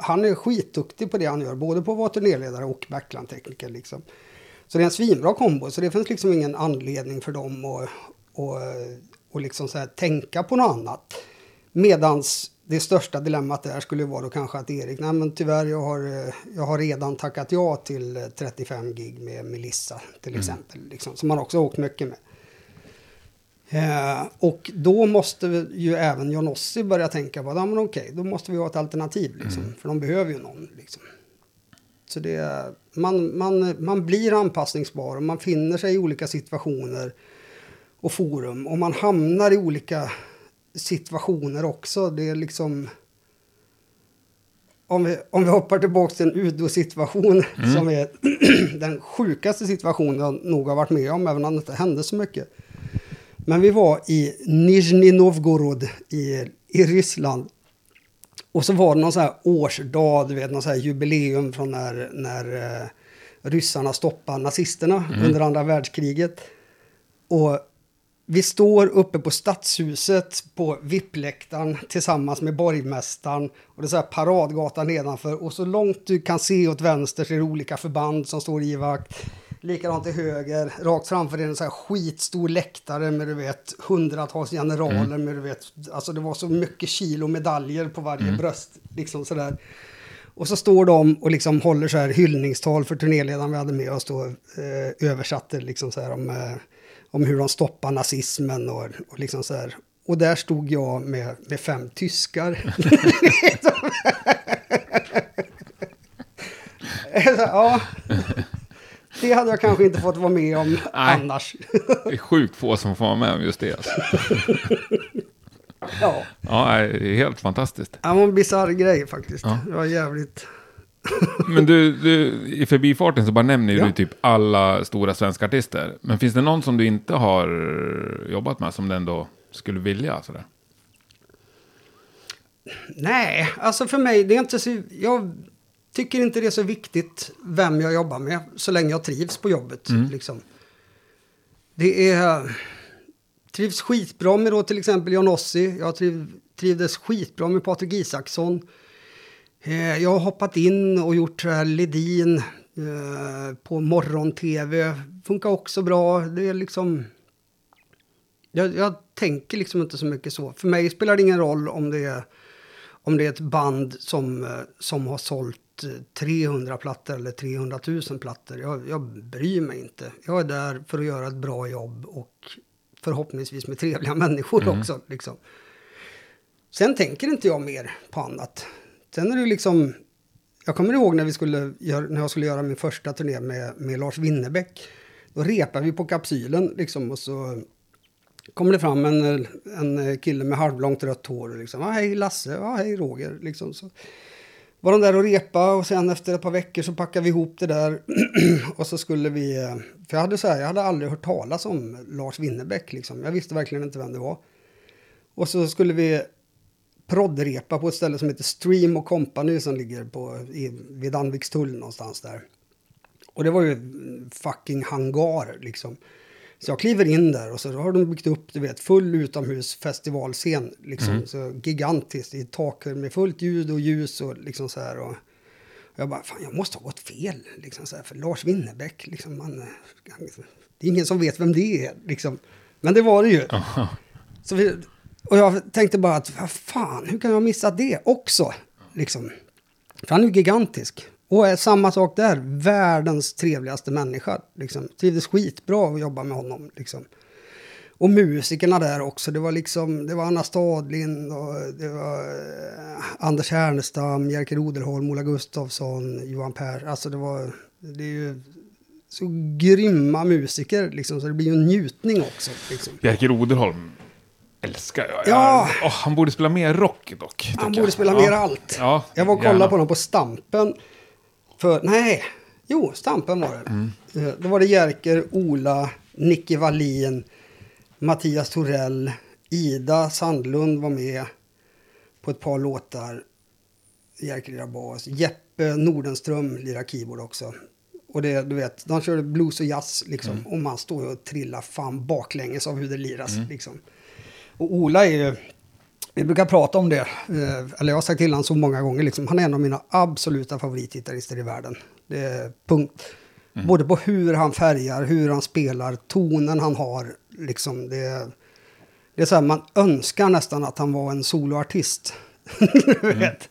han är skitduktig på det han gör. Både på att vara turnéledare och backline-tekniker. Liksom. Så det är en svinbra kombo. Så det finns liksom ingen anledning för dem att och, och liksom så här, tänka på något annat. Medans det största dilemmat där skulle vara då kanske att Erik, nej men tyvärr jag har, jag har redan tackat ja till eh, 35 gig med Melissa till exempel. Liksom, som man också åkt mycket med. Eh, och då måste vi ju även Jonossi börja tänka på att ja, men okej, då måste vi ha ett alternativ. Liksom, För de behöver ju någon. Liksom. Så det, man, man, man blir anpassningsbar och man finner sig i olika situationer och forum. Och man hamnar i olika situationer också. Det är liksom... Om vi, om vi hoppar tillbaka till en Udo-situation som är den sjukaste situationen jag nog har varit med om, även om det inte hände så mycket. Men vi var i Nizjnij Novgorod i, i Ryssland. Och så var det någon sån här årsdag, du vet, någon sån här jubileum från när, när eh, ryssarna stoppade nazisterna under andra världskriget. Och vi står uppe på Stadshuset på VIP-läktaren tillsammans med borgmästaren. Och det är så här paradgatan nedanför. Och så långt du kan se åt vänster så är det olika förband som står i vakt. Likadant till höger. Rakt framför en så här skitstor läktare med du vet hundratals generaler. Med, du vet, alltså det var så mycket kilo medaljer på varje bröst. Liksom sådär. Och så står de och liksom håller så här hyllningstal för turnéledaren vi hade med oss då. Eh, översatte liksom så här om, eh, om hur de stoppar nazismen och, och liksom så här. Och där stod jag med, med fem tyskar. ja, det hade jag kanske inte fått vara med om annars. Det är sjukt få som får vara med om just det. Alltså. ja, Ja, det är helt fantastiskt. var en bisarr grej faktiskt. Ja. Det var jävligt... Men du, du, i förbifarten så bara nämner ju Ja. du typ alla stora svenska artister. Men finns det någon som du inte har jobbat med som du ändå skulle vilja? Sådär? Nej, alltså för mig, det är inte så... Jag tycker inte det är så viktigt vem jag jobbar med, så länge jag trivs på jobbet. Liksom. Det är... Trivs skitbra med då till exempel John Ossi. Jag triv, trivdes skitbra med Patrik Isaksson. Eh, jag har hoppat in och gjort så här Ledin eh, på morgon-tv. Funkar också bra. Det är liksom... Jag, jag tänker liksom inte så mycket så. För mig spelar det ingen roll om det är, om det är ett band som, eh, som har sålt 300 plattor eller 300 000 plattor. Jag, jag bryr mig inte. Jag är där för att göra ett bra jobb och förhoppningsvis med trevliga människor också. Liksom. Sen tänker inte jag mer på annat. Sen är det liksom... Jag kommer ihåg när, vi skulle göra, när jag skulle göra min första turné med, med Lars Winnerbäck. Då repade vi på kapsylen liksom och så kommer det fram en, en kille med halvlångt rött hår. Och liksom, ah, hej Lasse, ah, hej Roger. Liksom, så var de där och repa och sen efter ett par veckor så packade vi ihop det där. och så skulle vi... Eh, för jag hade, så här, jag hade aldrig hört talas om Lars Winnerbäck. Liksom. Jag visste verkligen inte vem det var. Och så skulle vi proddrepa på ett ställe som heter Stream och Company som ligger på, i, vid Danvikstull någonstans där. Och det var ju fucking hangar liksom. Så jag kliver in där och så har de byggt upp, du vet, full utomhusfestivalscen. Liksom, så gigantiskt i tak med fullt ljud och ljus och liksom så här. Och, jag bara, fan jag måste ha gått fel. Liksom så här, för Lars Winnerbäck, liksom, man, det är ingen som vet vem det är. Liksom. Men det var det ju. Så vi, och jag tänkte bara att, vad fan, hur kan jag missa det också? Liksom. För han är ju gigantisk. Och är samma sak där, världens trevligaste människa. Liksom. Trivdes skitbra att jobba med honom. Liksom. Och musikerna där också. Det var liksom, det var Anna Stadlind och det var eh, Anders Härnestam, Jerker Odelholm, Ola Gustafsson, Johan Per. Alltså det var, det är ju så grymma musiker liksom. Så det blir ju en njutning också. Liksom. Bjerke Roderholm älskar jag. Ja. jag åh, han borde spela mer rock dock. Han jag. borde spela Ja. mer allt. Ja, jag var och gärna. kollade på honom på Stampen. För, nej, jo, Stampen var det. Mm. Eh, Då var det Jerker, Ola, Nicky Wallin, Mattias Torell, Ida Sandlund var med på ett par låtar. Jerker lirar bas. Jeppe Nordenström lirar keyboard också. Och det, du vet, de körde blues och jazz liksom. Mm. Och man står och trillar fan baklänges av hur det liras liksom. Och Ola är ju... Vi brukar prata om det, eh, eller jag har sagt till honom så många gånger, liksom, han är en av mina absoluta favoritgitarrister i världen. Det är punkt. Både på hur han färgar, hur han spelar, tonen han har. Liksom, det, det är så här, man önskar nästan att han var en soloartist. Du vet.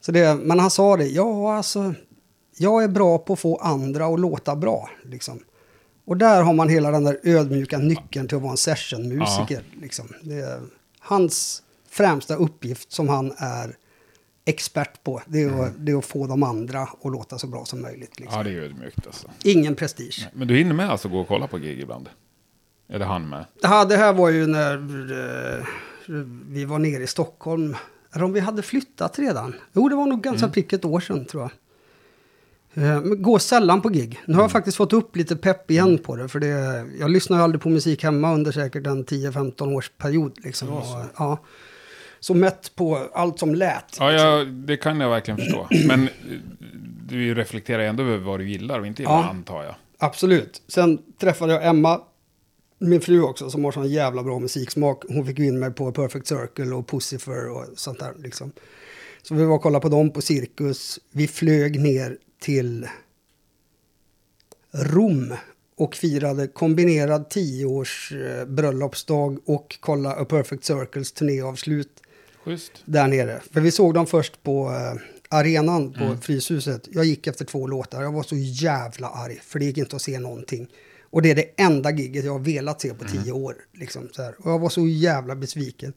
Så det, men han sa det, ja alltså, jag är bra på att få andra att låta bra. Liksom. Och där har man hela den där ödmjuka nyckeln till att vara en sessionmusiker. Liksom. Det hans främsta uppgift som han är expert på. Det är, att, det är att få de andra att låta så bra som möjligt. Liksom. Ja, det är ödmjukt alltså. Ingen prestige. Men du hinner med alltså gå och kolla på gig ibland? Eller han med? Ja, det här var ju när eh, vi var nere i Stockholm. Eller om vi hade flyttat redan. Jo, det var nog ganska prick ett år sedan tror jag. Eh, men Går sällan på gig. Nu har jag faktiskt fått upp lite pepp igen på det. För det, jag lyssnar ju aldrig på musik hemma under säkert en 10-15 års period. Liksom. Och, ja. Så mätt på allt som lät. Ja, ja, det kan jag verkligen förstå. Men eh, du reflekterar ändå över vad du gillar och inte gillar, Ja. antar jag. Absolut. Sen träffade jag Emma min fru också som har sån jävla bra musiksmak. Hon fick in mig på Perfect Circle och Pussifer och sånt där liksom. Så vi var och kollade på dem på Cirkus. Vi flög ner till Rom och firade kombinerad tioårs eh, bröllopsdag och kolla A Perfect Circles turnéavslut Schysst. där nere. För vi såg dem först på eh, arenan på Fryshuset. Jag gick efter två låtar. Jag var så jävla arg för det gick inte att se någonting. Och det är det enda gigget jag har velat se på tio år. Liksom, så här. Och jag var så jävla besviken.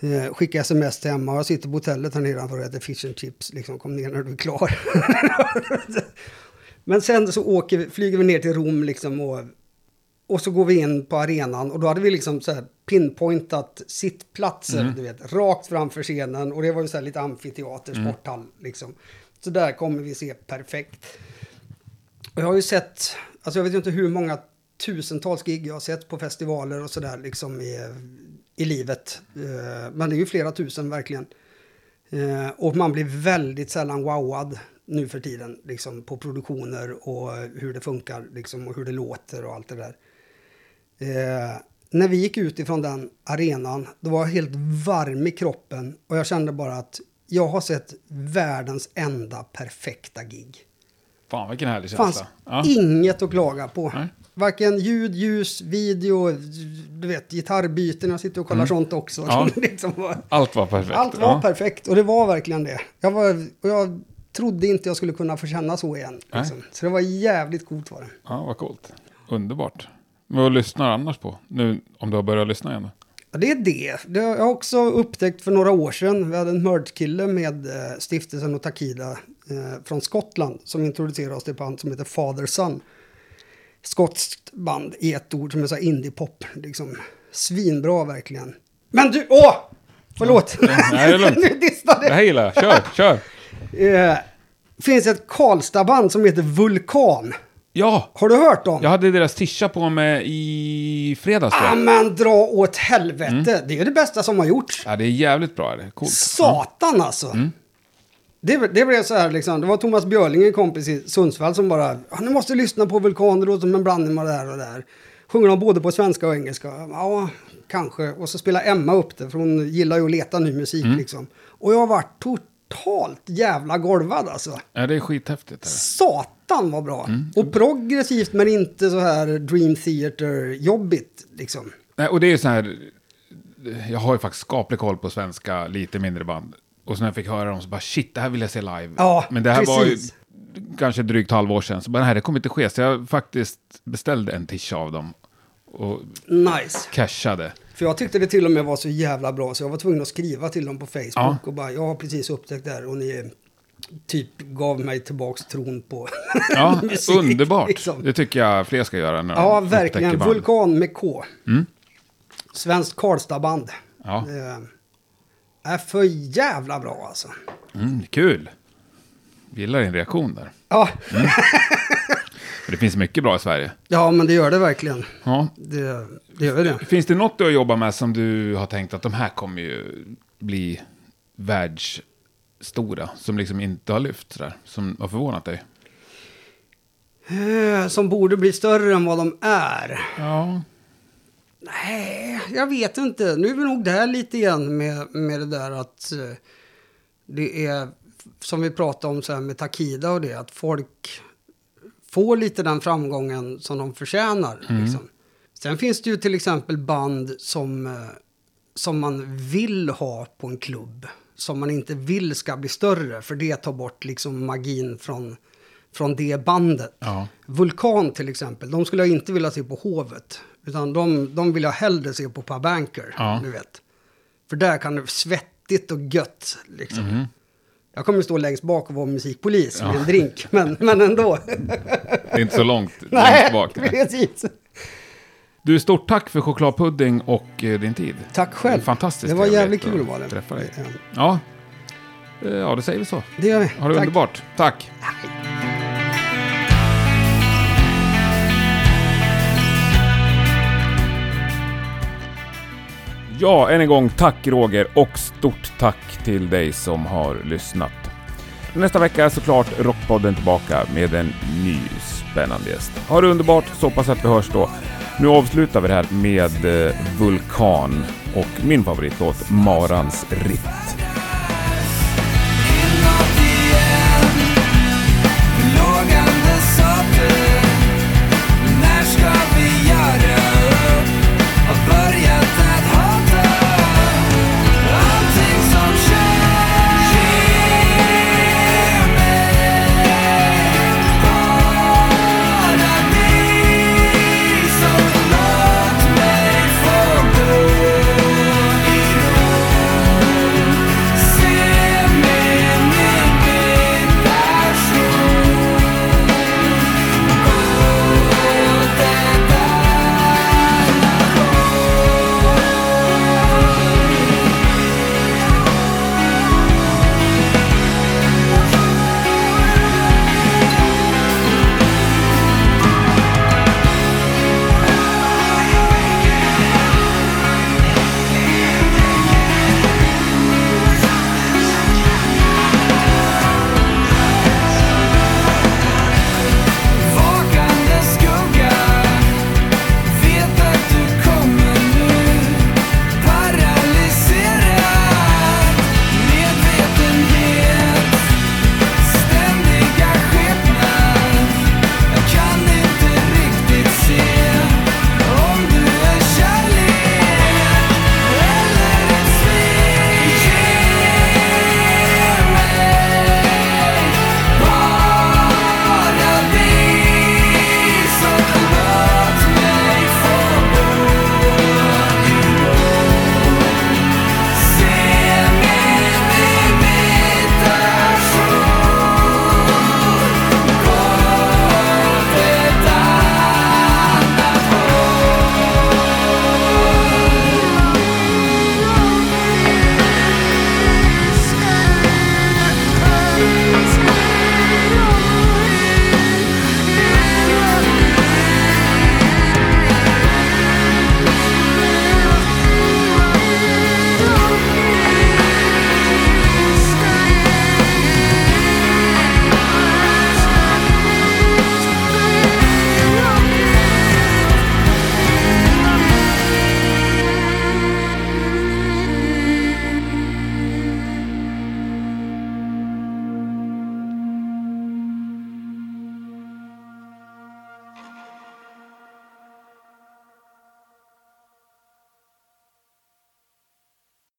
Eh, skickade sms till Emma. Jag sitter på hotellet här nedanför och äter fish and chips. Liksom, kom ner när du är klar. Men sen så åker vi, flyger vi ner till Rom liksom och, och så går vi in på arenan och då hade vi liksom så här pinpointat sittplatser, du vet, rakt framför scenen och det var ju så här lite amfiteater, sporthall liksom. Så där kommer vi se perfekt. Och jag har ju sett, alltså jag vet ju inte hur många tusentals gig jag har sett på festivaler och sådär liksom i, i livet. Eh, Men det är ju flera tusen verkligen. Eh, och man blir väldigt sällan wowad nu för tiden, liksom på produktioner och hur det funkar liksom, och hur det låter och allt det där. Eh, när vi gick ut ifrån den arenan, då var jag helt varm i kroppen och jag kände bara att jag har sett världens enda perfekta gig. Fan vilken härlig Det fanns känsla. Ja. inget att klaga på. Nej. Varken ljud, ljus, video, du vet, gitarrbyten. Jag sitter och kollar sånt också. Mm. Ja. liksom var, Allt var perfekt. allt var ja. perfekt och det var verkligen det. Jag, var, och jag trodde inte jag skulle kunna få känna så igen. Liksom. Så det var jävligt coolt var det. Ja, vad coolt. Underbart. Vad lyssnar du annars på? Nu om du har börjat lyssna igen. Ja, det är det. Det har jag också upptäckt för några år sedan. Vi hade en merge-kille med eh, stiftelsen och Takida eh, från Skottland som introducerade oss till ett band som heter Father Son. Skotskt band i ett ord som är så indie-pop. Liksom. Svinbra verkligen. Men du, åh! Förlåt! Ja, nej, det är lugnt. nu distade Det här gillar jag. Kör, kör. Eh, finns ett Karlstad-band som heter Vulkan. Ja, Har du hört dem? jag hade deras tisha på mig i fredags tror Ah, men dra åt helvete. Mm. Det är ju det bästa som har gjorts. Ja, det är jävligt bra. Det är coolt. Satan alltså. Mm. Det, det blev så här liksom. Det var Thomas Björling, en kompis i Sundsvall, som bara... "Ja, Nu måste lyssna på Vulkan, det låter som en blandning av det här och det här. Sjunger de både på svenska och engelska? Ja, kanske. Och så spelar Emma upp det, för hon gillar ju att leta ny musik Mm. liksom. Och jag var totalt jävla golvad alltså. Ja, det är skithäftigt. Här. Satan vad bra! Mm. Och progressivt men inte så här Dream Theater-jobbigt liksom. Nej, och det är ju så här... Jag har ju faktiskt skaplig koll på svenska, lite mindre band. Och så när jag fick höra dem så bara shit, det här vill jag se live. Ja, Men det här var ju precis. kanske drygt halvår sedan. Så bara, nej, det kommer inte ske. Så jag faktiskt beställde en tisha av dem. Och Nice. cashade. För jag tyckte det till och med var så jävla bra så jag var tvungen att skriva till dem på Facebook Ja. och bara jag har precis upptäckt det här och ni typ gav mig tillbaks tron på Ja, musik, underbart. liksom. Det tycker jag fler ska göra när Ja, verkligen. band. Vulkan med K. Mm. Svenskt Karlstadband. Ja, Det är för jävla bra alltså. mm, kul. Gillar din reaktion där. Ja, För det finns mycket bra i Sverige. ja men det gör det verkligen. Ja. Det, det gör det. Finns det något du har jobbat med som du har tänkt att de här kommer ju bli världsstora? Som liksom inte har lyft sådär? Som har förvånat dig? Eh, Som borde bli större än vad de är. Ja. Nej, jag vet inte. Nu är vi nog där lite igen med, med det där att eh, det är som vi pratade om så med Takida och det, att folk får lite den framgången som de förtjänar. Liksom. Sen finns det ju till exempel band som, eh, som man vill ha på en klubb. Som man inte vill ska bli större, för det tar bort liksom magin från, från det bandet. Ja. Vulkan till exempel, de skulle jag inte vilja se på Hovet. Utan de, de vill jag hellre se på Per Banker, Ja. du vet. För där kan det vara svettigt och gött, liksom. Mhm. Jag kommer stå längst bak och vara musikpolis med en drink, men, men ändå. Det är inte så långt Nej, längst bak. precis. Du, stort tack för chokladpudding och eh, din tid. Tack själv. Fantastiskt Det var jävligt kul att var det. Träffa dig. Ja, Ja. Eh, ja, det säger vi så. Det gör vi. Ha det Tack. underbart. Tack. Ja, än en gång tack Roger och stort tack till dig som har lyssnat. Nästa vecka är såklart Rockpodden tillbaka med en ny spännande gäst. Ha det underbart, så hoppas att vi hörs då. Nu avslutar vi det här med eh, Vulkan och min favoritlåt Marans ritt.